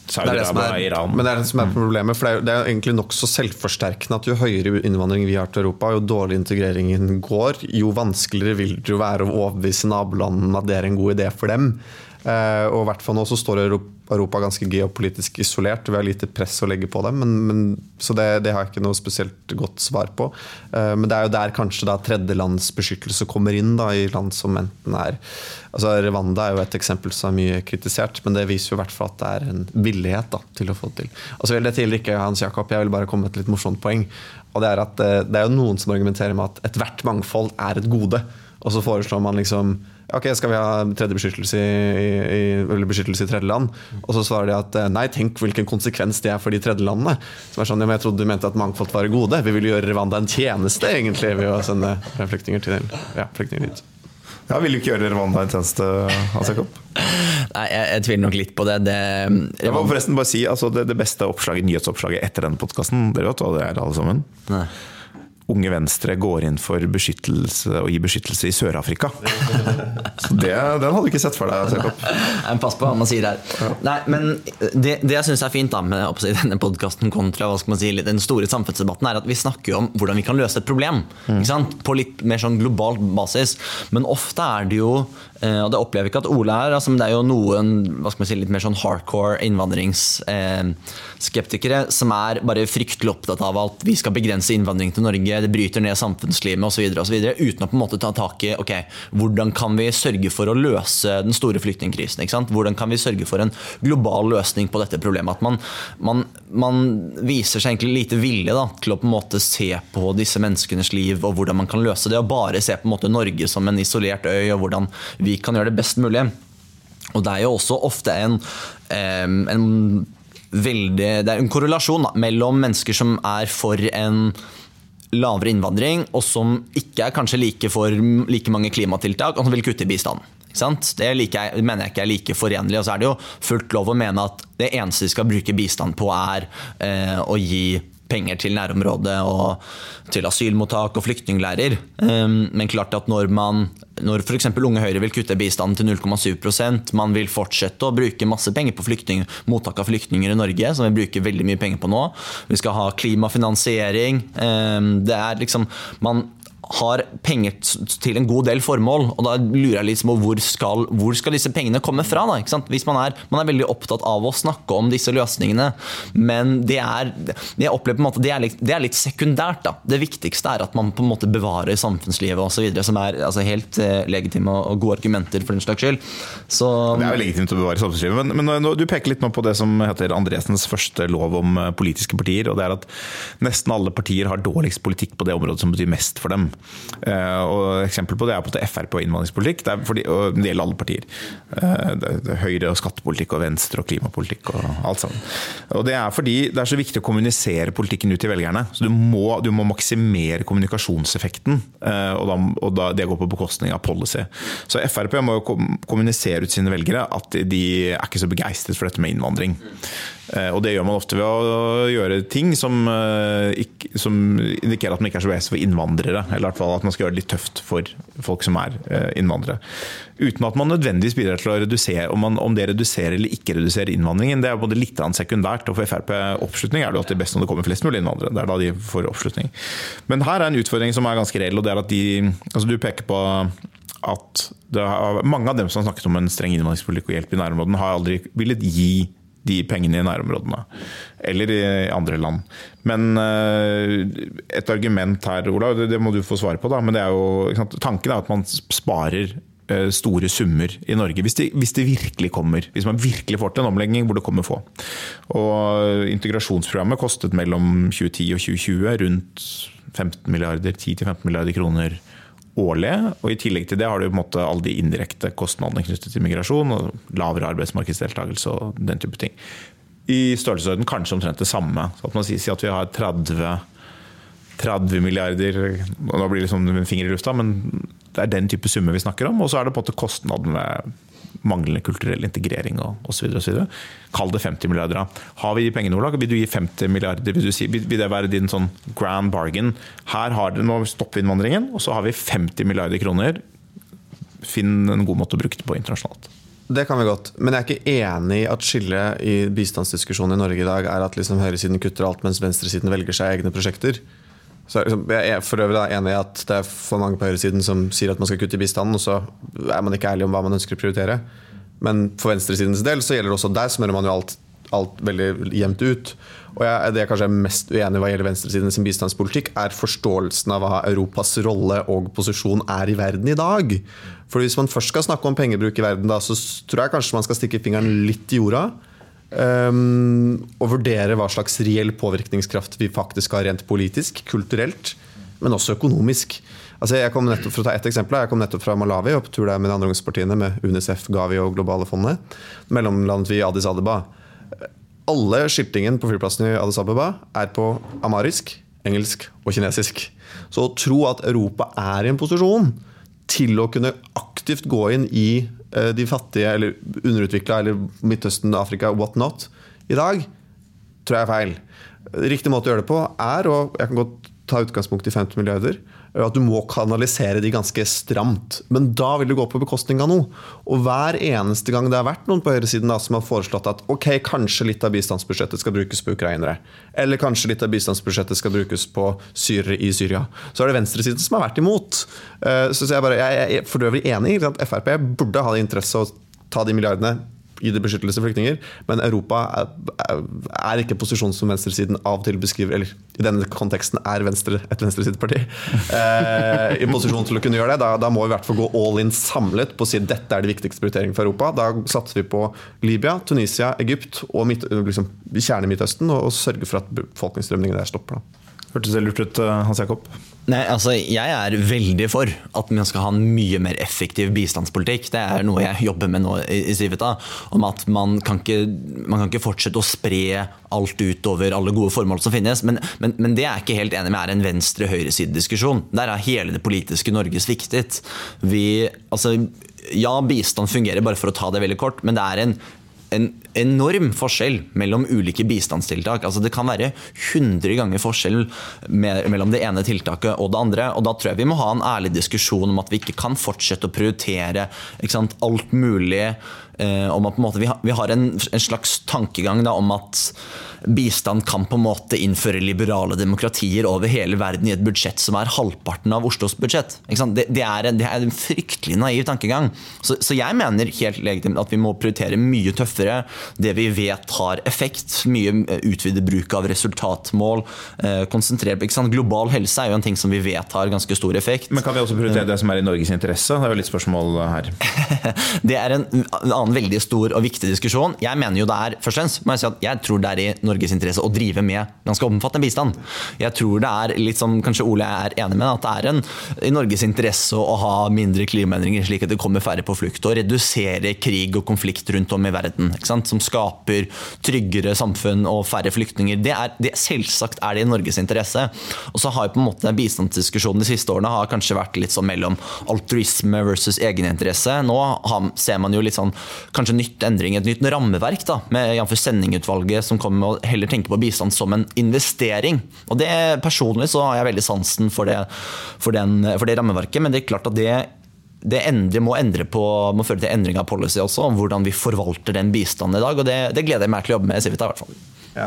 Saudi-Arabia og Iran? men det er det som er problemet. For det er, det er egentlig nokså selvforsterkende at jo høyere innvandring vi har til Europa, jo dårligere integreringen går, jo vanskeligere vil det jo være å overbevise nabolandene at det er en god idé for dem. Eh, og i hvert fall nå så står Europa, ganske geopolitisk isolert. Vi har lite press å legge på dem. Men, men, så det, det har jeg ikke noe spesielt godt svar på. Eh, men det er jo der kanskje da tredjelandsbeskyttelse kommer inn, da, i land som enten er altså Rwanda er jo et eksempel som er mye kritisert, men det viser jo i hvert fall at det er en villighet da, til å få det til. Og så vil det til ikke Hans Jakob, jeg vil bare komme med et litt morsomt poeng. Og Det er at eh, det er jo noen som argumenterer med at ethvert mangfold er et gode. Og så foreslår man liksom Ok, skal vi ha tredje beskyttelse i, i, eller beskyttelse i tredjeland? Og så svarer de at eh, nei, tenk hvilken konsekvens det er for de tredjelandene. Som er sånn, ja, men Jeg trodde du mente at mangfold var et gode. Vi ville gjøre Rwanda en tjeneste egentlig ved å sende flyktninger til ja, flyktninger dit. Ja, Vil du ikke gjøre Rwanda en tjeneste, Hans Jakob? Nei, jeg, jeg tviler nok litt på det. det Jeg må forresten bare si altså, det, det beste oppslaget, nyhetsoppslaget etter denne podkasten, dere vet hva det er, alle sammen? Nei. Unge Venstre går inn for beskyttelse og gir beskyttelse i Sør-Afrika. Så det, Den hadde du ikke sett for deg, Jakob. Pass på hva man sier her. Nei, men det, det jeg syns er fint da med si, denne podkasten kontra hva skal man si, den store samfunnsdebatten, er at vi snakker jo om hvordan vi kan løse et problem. Ikke sant? På litt mer sånn global basis. Men ofte er det jo og det opplever jeg ikke at Ole er. Altså, men det er jo noen si, litt mer sånn hardcore innvandringsskeptikere som er bare fryktelig opptatt av at vi skal begrense innvandring til Norge, det bryter ned samfunnslivet osv., uten å på en måte ta tak i ok, hvordan kan vi sørge for å løse den store flyktningkrisen. Hvordan kan vi sørge for en global løsning på dette problemet? At man, man, man viser seg egentlig lite vilje da, til å på en måte se på disse menneskenes liv og hvordan man kan løse det, og bare se på en måte Norge som en isolert øy, og hvordan vi kan gjøre det best mulig. Og det er jo også ofte en, en veldig Det er en korrelasjon da, mellom mennesker som er for en lavere innvandring, og som ikke er kanskje like for like mange klimatiltak, og som vil kutte i bistanden. Det like, mener jeg ikke er like forenlig. Og så er det jo fullt lov å mene at det eneste de skal bruke bistand på, er eh, å gi penger til nærområdet og til asylmottak og flyktningleirer. Um, men klart at når man når f.eks. Unge Høyre vil kutte bistanden til 0,7% man vil fortsette å bruke masse penger på mottak av flyktninger i Norge, som vi bruker veldig mye penger på nå. Vi skal ha klimafinansiering. Um, det er liksom Man har penger til en god del formål. og Da lurer jeg litt på hvor skal, hvor skal disse pengene komme fra? Da? Hvis man er, man er veldig opptatt av å snakke om disse løsningene, men det er, jeg opplever på en måte, det er, litt, det er litt sekundært. Da. Det viktigste er at man på en måte bevarer samfunnslivet osv., som er altså, helt eh, legitime og gode argumenter for den slags skyld. Så, Det er jo legitimt å bevare samfunnslivet. Men, men du peker litt nå på det som heter Andresens første lov om eh, politiske partier. og det er at Nesten alle partier har dårligst politikk på det området som betyr mest for dem. Eh, og Eksempel på det er på Frp og innvandringspolitikk. Det, fordi, og det gjelder alle partier. Eh, det er Høyre og skattepolitikk og Venstre og klimapolitikk og alt sammen. Og Det er fordi det er så viktig å kommunisere politikken ut til velgerne. Så Du må, du må maksimere kommunikasjonseffekten, eh, og, da, og da, det går på bekostning av policy. Så Frp må jo kommunisere ut sine velgere at de er ikke så begeistret for dette med innvandring. Eh, Og det gjør man ofte ved å gjøre ting som, eh, som indikerer at man ikke er så begeistret for innvandrere. Eller i hvert fall at man skal gjøre det litt tøft for folk som er eh, innvandrere. Uten at man nødvendigvis bidrar til å redusere om, man, om det reduserer eller ikke reduserer innvandringen. Det er både litt sekundært. og For Frp oppslutning er det alltid best når det kommer flest mulig innvandrere. Det er da de får oppslutning. Men her er en utfordring som er ganske reell. og det er at de, altså Du peker på at mange av dem som har snakket om en streng innvandringspolitikk og hjelp i nærområdene, har aldri villet gi de pengene i nærområdene. Eller i andre land. Men eh, et argument her, Olav, det, må du få svare på, da. Men det er jo, tanken er at man sparer eh, store summer i Norge. Hvis det, hvis det virkelig kommer. Hvis man virkelig får til en omlegging hvor det kommer få. Og integrasjonsprogrammet kostet mellom 2010 og 2020 rundt 15 milliarder, 10-15 milliarder kroner årlig. Og I tillegg til det har du på en måte alle de indirekte kostnadene knyttet til migrasjon. og Lavere arbeidsmarkedsdeltakelse og den type ting. I størrelsesorden kanskje omtrent det samme. Så at man sier at vi har 30, 30 milliarder Nå blir det liksom en finger i lufta, men det er den type summer vi snakker om. Og så er det på en måte kostnaden ved manglende kulturell integrering og osv. Kall det 50 milliarder. Har vi de pengene, Ola? Vil du gi 50 milliarder? Vil, si, vil det være din sånn grand bargain? Her har du Nå stopper innvandringen, og så har vi 50 milliarder kroner. Finn en god måte å bruke det på internasjonalt. Det kan vi godt, men jeg er ikke enig i at skillet i bistandsdiskusjonen i Norge i dag er at liksom høyresiden kutter alt, mens venstresiden velger seg egne prosjekter. Så jeg er for øvrig enig i at det er for mange på høyresiden som sier at man skal kutte i bistanden, og så er man ikke ærlig om hva man ønsker å prioritere. Men for venstresidens del så gjelder det også der smører man jo alt, alt veldig jevnt ut. Og jeg, det jeg kanskje er mest uenig i hva gjelder venstresidens bistandspolitikk, er forståelsen av hva Europas rolle og posisjon er i verden i dag. For Hvis man først skal snakke om pengebruk i verden, da, så tror jeg kanskje man skal stikke fingeren litt i jorda. Um, og vurdere hva slags reell påvirkningskraft vi faktisk har rent politisk, kulturelt, men også økonomisk. Altså jeg kom nettopp, for å ta ett eksempel, jeg kom nettopp fra Malawi og på tur der med de andre ungdomspartiene, med UNICEF, Gavi og Globale fondet. Mellomlandet vi i Addis Abeba. Alle skiltingen på flyplassen i Addis Abeba er på amarisk, engelsk og kinesisk. Så å tro at Europa er i en posisjon til å kunne aktivt gå inn i de fattige eller underutvikla eller Midtøsten, Afrika, what not, i dag, tror jeg er feil. Riktig måte å gjøre det på er, og jeg kan godt ta utgangspunkt i 50 milliarder, at du må kanalisere de ganske stramt. Men da vil det gå på bekostning av noe. Og hver eneste gang det har vært noen på høyresiden da, som har foreslått at ok, kanskje litt av bistandsbudsjettet skal brukes på ukrainere, eller kanskje litt av bistandsbudsjettet skal brukes på syrere i Syria, så er det venstresiden som har vært imot. Eh, så jeg, bare, jeg er for øvrig enig i at Frp burde ha interesse å ta de milliardene det beskyttelse til flyktninger. Men Europa er, er ikke posisjon som venstresiden av og til beskriver, eller i denne konteksten er Venstre et venstresideparti. Eh, I posisjon til å kunne gjøre det. Da, da, må vi i hvert fall gå all in samlet på å si at dette er de viktigste prioriteringene for Europa. Da satser vi på Libya, Tunisia, Egypt og midt, liksom, kjerne-Midtøsten, og, og sørger for at befolkningsstrømningene der stopper. Da. Hørtes det lurt ut, eh, Hans Jakob? Nei, altså Jeg er veldig for at man skal ha en mye mer effektiv bistandspolitikk. Det er noe jeg jobber med nå i Civita. Om at man kan, ikke, man kan ikke fortsette å spre alt utover alle gode formål som finnes. Men, men, men det er jeg ikke helt enig med er en venstre-høyreside-diskusjon. Der har hele det politiske Norge sviktet. Vi, altså, ja, bistand fungerer, bare for å ta det veldig kort, men det er en en enorm forskjell mellom ulike bistandstiltak. Altså Det kan være 100 ganger forskjell mellom det ene tiltaket og det andre. og Da tror jeg vi må ha en ærlig diskusjon om at vi ikke kan fortsette å prioritere sant, alt mulig. Eh, om at måte, vi, har, vi har en, en, slags tankegang da, om at bistand kan på en måte innføre liberale demokratier over hele verden i et budsjett som er halvparten av Oslos budsjett. Det, det, er en, det, er en, fryktelig naiv tankegang. Så, så, jeg mener helt legitimt at vi må prioritere mye tøffere det vi vet har effekt. Mye eh, utvidet bruk av resultatmål. Eh, konsentrere på Global helse er jo en ting som vi vet har ganske stor effekt. Men kan vi også prioritere det som er i Norges interesse? Det er jo litt spørsmål her. det er en annen veldig stor og viktig diskusjon. Jeg mener jo det er først og fremst, må jeg si at jeg tror det er i Norges interesse å drive med ganske omfattende bistand. Jeg tror det er litt som kanskje Ole er enig med, at det er en, i Norges interesse å ha mindre klimaendringer, slik at det kommer færre på flukt. Og redusere krig og konflikt rundt om i verden. Som skaper tryggere samfunn og færre flyktninger. Det er, det, selvsagt er det i Norges interesse. Og så har jo på en måte bistandsdiskusjonen de siste årene har kanskje vært litt sånn mellom altruisme versus egeninteresse. Nå har, ser man jo litt sånn kanskje nytt endring, et nytt rammeverk da, med jf. Sendingutvalget som kommer med heller tenke på bistand som en investering. Og det Personlig så har jeg veldig sansen for det, for, den, for det rammeverket, men det er klart at det det endre, må, endre på, må føre til endring av policy også, om hvordan vi forvalter den bistanden i dag. og Det, det gleder jeg meg til å jobbe med i Civita. i hvert fall. Ja.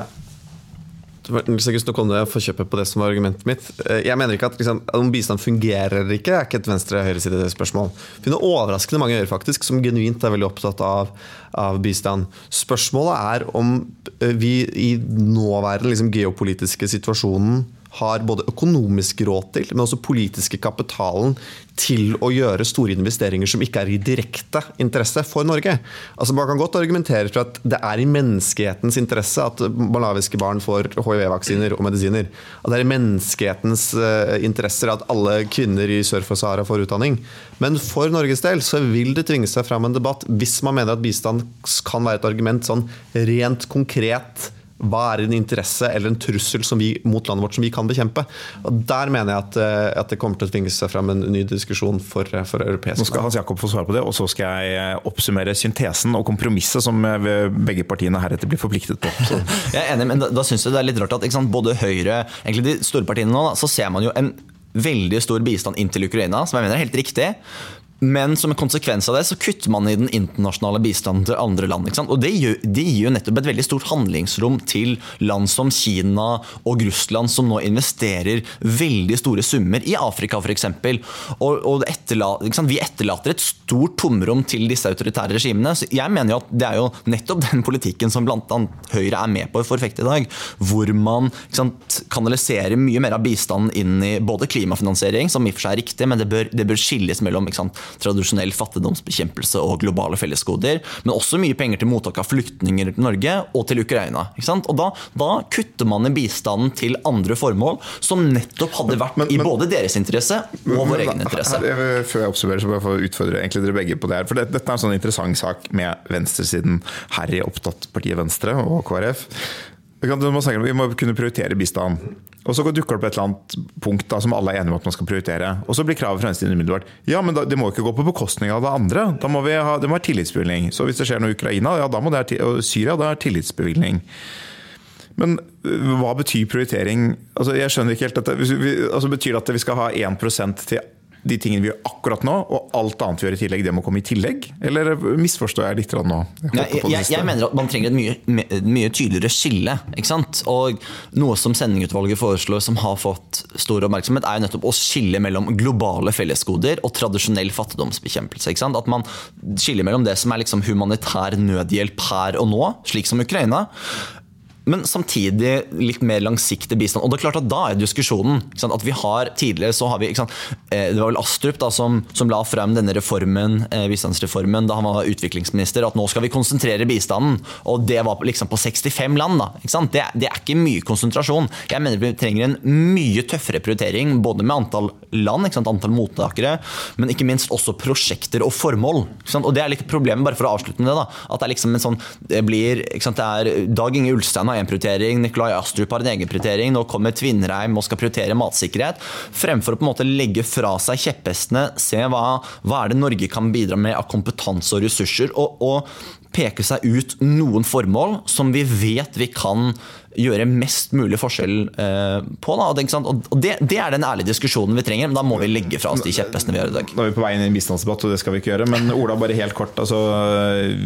Nå kom det forkjøpet på det som var argumentet mitt. Eh, jeg mener ikke at liksom, Om bistand fungerer eller ikke, er ikke et venstre-høyreside-spørsmål. Jeg finner overraskende mange øyre faktisk som genuint er veldig opptatt av, av bistand. Spørsmålet er om eh, vi i nåværende liksom, geopolitiske situasjonen har både økonomisk råd til, men også politiske kapitalen til å gjøre store investeringer som ikke er i direkte interesse for Norge. Altså Man kan godt argumentere for at det er i menneskehetens interesse at malawiske barn får hiv-vaksiner og medisiner. At det er i menneskehetens uh, interesser at alle kvinner i sør for Sahara får utdanning. Men for Norges del så vil det tvinge seg fram en debatt hvis man mener at bistand kan være et argument sånn rent konkret Hva er en interesse eller en trussel som vi, mot landet vårt som vi kan bekjempe? Og Der mener jeg at, eh, at det kommer til å tvinge seg fram en ny diskusjon for, eh, for europeisk Nå skal Hans Jakob få svare på det, og så skal jeg eh, oppsummere syntesen og kompromisset som begge partiene heretter blir forpliktet på. Så. Jeg er enig, men da, da syns jeg det er litt rart at sant, både Høyre, egentlig de store partiene nå, da, så ser man jo en veldig stor bistand inn til Ukraina, som jeg mener er helt riktig. Men som en konsekvens av det så kutter man i den internasjonale bistanden til andre land. Og det gir, det gir, jo nettopp et veldig stort handlingsrom til land som Kina og Russland, som nå investerer veldig store summer i Afrika f.eks. Og, og etterla, vi etterlater et stort tomrom til disse autoritære regimene. Så jeg mener jo at det er jo nettopp den politikken som bl.a. Høyre er med på å forfekte i dag. Hvor man sant, kanaliserer mye mer av bistanden inn i både klimafinansiering, som i og for seg er riktig, men det bør, det bør skilles mellom sant, tradisjonell fattigdomsbekjempelse og globale fellesgoder, men også mye penger til mottak av flyktninger til Norge og til Ukraina. Og da, da, kutter man i bistanden til andre formål, som nettopp hadde vært men, men, i både deres interesse og vår egen interesse. Her, før jeg observerer, så bare jeg å utfordre dere begge på det her. For det, dette er en sånn interessant sak med venstresiden her i opptatt partiet Venstre og KrF. Vi, må kunne prioritere bistand. Og så dukker det opp et eller annet punkt da, som alle er enige om at man skal prioritere. Og så blir kravet fra Venstre umiddelbart ja, men det må ikke gå på bekostning av det andre. Da må vi ha, det må være tillitsbevilgning. Så hvis det skjer noe i Ukraina ja, da må det ha, og Syria, da er tillitsbevilgning. Men øh, hva betyr prioritering? Altså, jeg skjønner ikke helt dette. Altså, betyr det at vi skal ha 1% til de tingene vi gjør akkurat nå, og alt annet vi gjør i tillegg, det må komme i tillegg? Eller misforstår jeg litt nå? Jeg, jeg, jeg, jeg, mener at man trenger et mye, mye tydeligere skille. ikke sant? Og Noe som Sendingutvalget foreslår som har fått stor oppmerksomhet, er jo nettopp å skille mellom globale fellesgoder og tradisjonell fattigdomsbekjempelse. ikke sant? At man skiller mellom det som er liksom humanitær nødhjelp her og nå, slik som Ukraina, men samtidig litt mer langsiktig bistand. Og det er klart at Da er diskusjonen at vi har Tidligere så har vi eh, Det var vel Astrup da, som, som la frem denne reformen, eh, bistandsreformen da han var utviklingsminister, at nå skal vi konsentrere bistanden. Og det var liksom på 65 land. da, det, det, er ikke mye konsentrasjon. Jeg mener vi trenger en mye tøffere prioritering, både med antall land, antall mottakere, men ikke minst også prosjekter og formål. Og Det er litt problemet, bare for å avslutte med det, da, at det er liksom en sånn, det blir, det er Dag Inge Ulstein har én prioritering, Nikolai Astrup har en egen prioritering, nå kommer Tvinnereim og skal prioritere matsikkerhet. Fremfor å på en måte legge fra seg kjepphestene, se hva, hva er det Norge kan bidra med av kompetanse og ressurser, og, og peke seg ut noen formål som vi vet vi kan gjøre mest mulig forskjell eh, på. Da. Og det, det, er den ærlige diskusjonen vi trenger, men da må vi legge fra oss de kjepphestene vi gjør i dag. Nå er vi på vei inn i en bistandsdebatt, og det skal vi ikke gjøre. Men Ola, bare helt kort. Altså,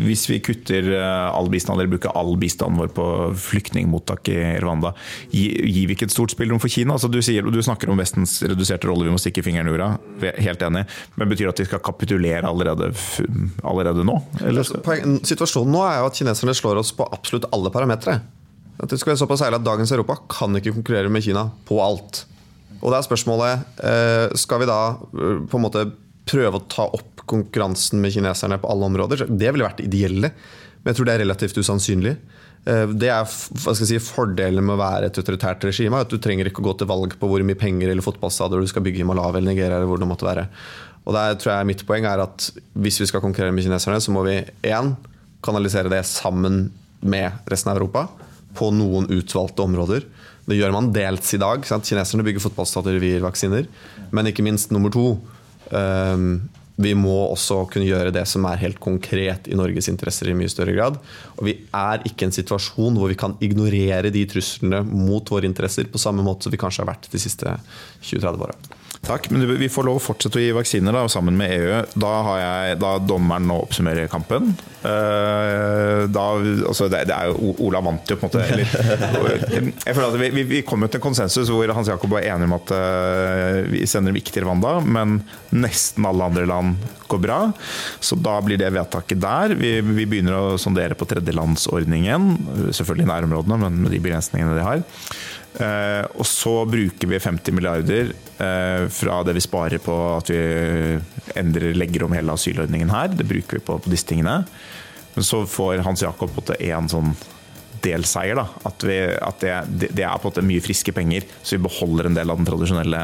hvis vi kutter eh, all bistand, eller bruker all bistanden vår på flyktningmottak i Rwanda, gir, vi ikke et stort spillrom for Kina? Altså, du, sier, du, snakker om Vestens reduserte rolle, vi må stikke fingeren i jorda. Helt enig. Men betyr det at vi skal kapitulere allerede, allerede nå? Eller? Situasjonen nå er jo at kineserne slår oss på absolutt alle parametere. At det skal være såpass ærlig at Dagens Europa kan ikke konkurrere med Kina på alt. Og det er spørsmålet eh, Skal vi da eh, på en måte prøve å ta opp konkurransen med kineserne på alle områder? Det ville vært ideelle, men jeg tror det er relativt usannsynlig. Eh, det er hva si, Fordelen med å være et autoritært regime. at Du trenger ikke å gå til valg på hvor mye penger eller fotballstadioner du skal bygge i Malawi eller Nigeria. eller hvor det måtte være. Og der tror jeg Mitt poeng er at hvis vi skal konkurrere med kineserne, så må vi én kanalisere det sammen med resten av Europa på noen utvalgte områder. Det gjør man dels i dag. Sant? Kineserne bygger fotballstater vi gir vaksiner. Men ikke minst nummer to. Um, vi må også kunne gjøre det som er helt konkret i Norges interesser i mye større grad. Og vi er ikke i en situasjon hvor vi kan ignorere de truslene mot våre interesser på samme måte som vi kanskje har vært de siste 20-30 åra. Takk, men vi får lov å fortsette å gi vaksiner da, sammen med EU. Da har jeg, da dommeren nå oppsummerer kampen. Uh, da, altså det, det, er jo Ola vant jo, på en måte. Eller, jeg føler at Vi, vi, kom jo til en konsensus hvor Hans Jakob var enig om at uh, vi sender dem ikke til Rwanda, men nesten alle andre land går bra. Så da blir det vedtaket der. Vi, vi begynner å sondere på tredjelandsordningen. Selvfølgelig i nærområdene, men med de begrensningene de har. Eh, og så bruker vi 50 milliarder eh, fra det vi sparer på at vi endrer, legger om hele asylordningen her. Det bruker vi på, på disse tingene. Men så får Hans Jakob en sånn delseier. Da. At, vi, at det, det, er på en måte mye friske penger, så vi beholder en del av den tradisjonelle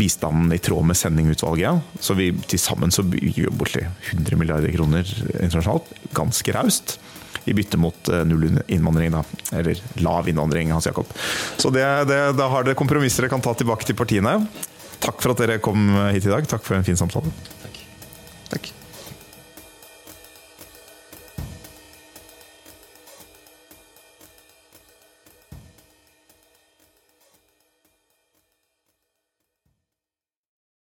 bistanden i tråd med sendingutvalget. Så vi til sammen så bygger vi borti 100 milliarder kroner internasjonalt. Ganske raust. I bytte mot eh, null innvandring, da. Eller lav innvandring, Hans Jakob. Så det, det, da har dere kompromisser dere kan ta tilbake til partiene. Takk for at dere kom hit i dag. Takk for en fin samtale. Takk. Takk.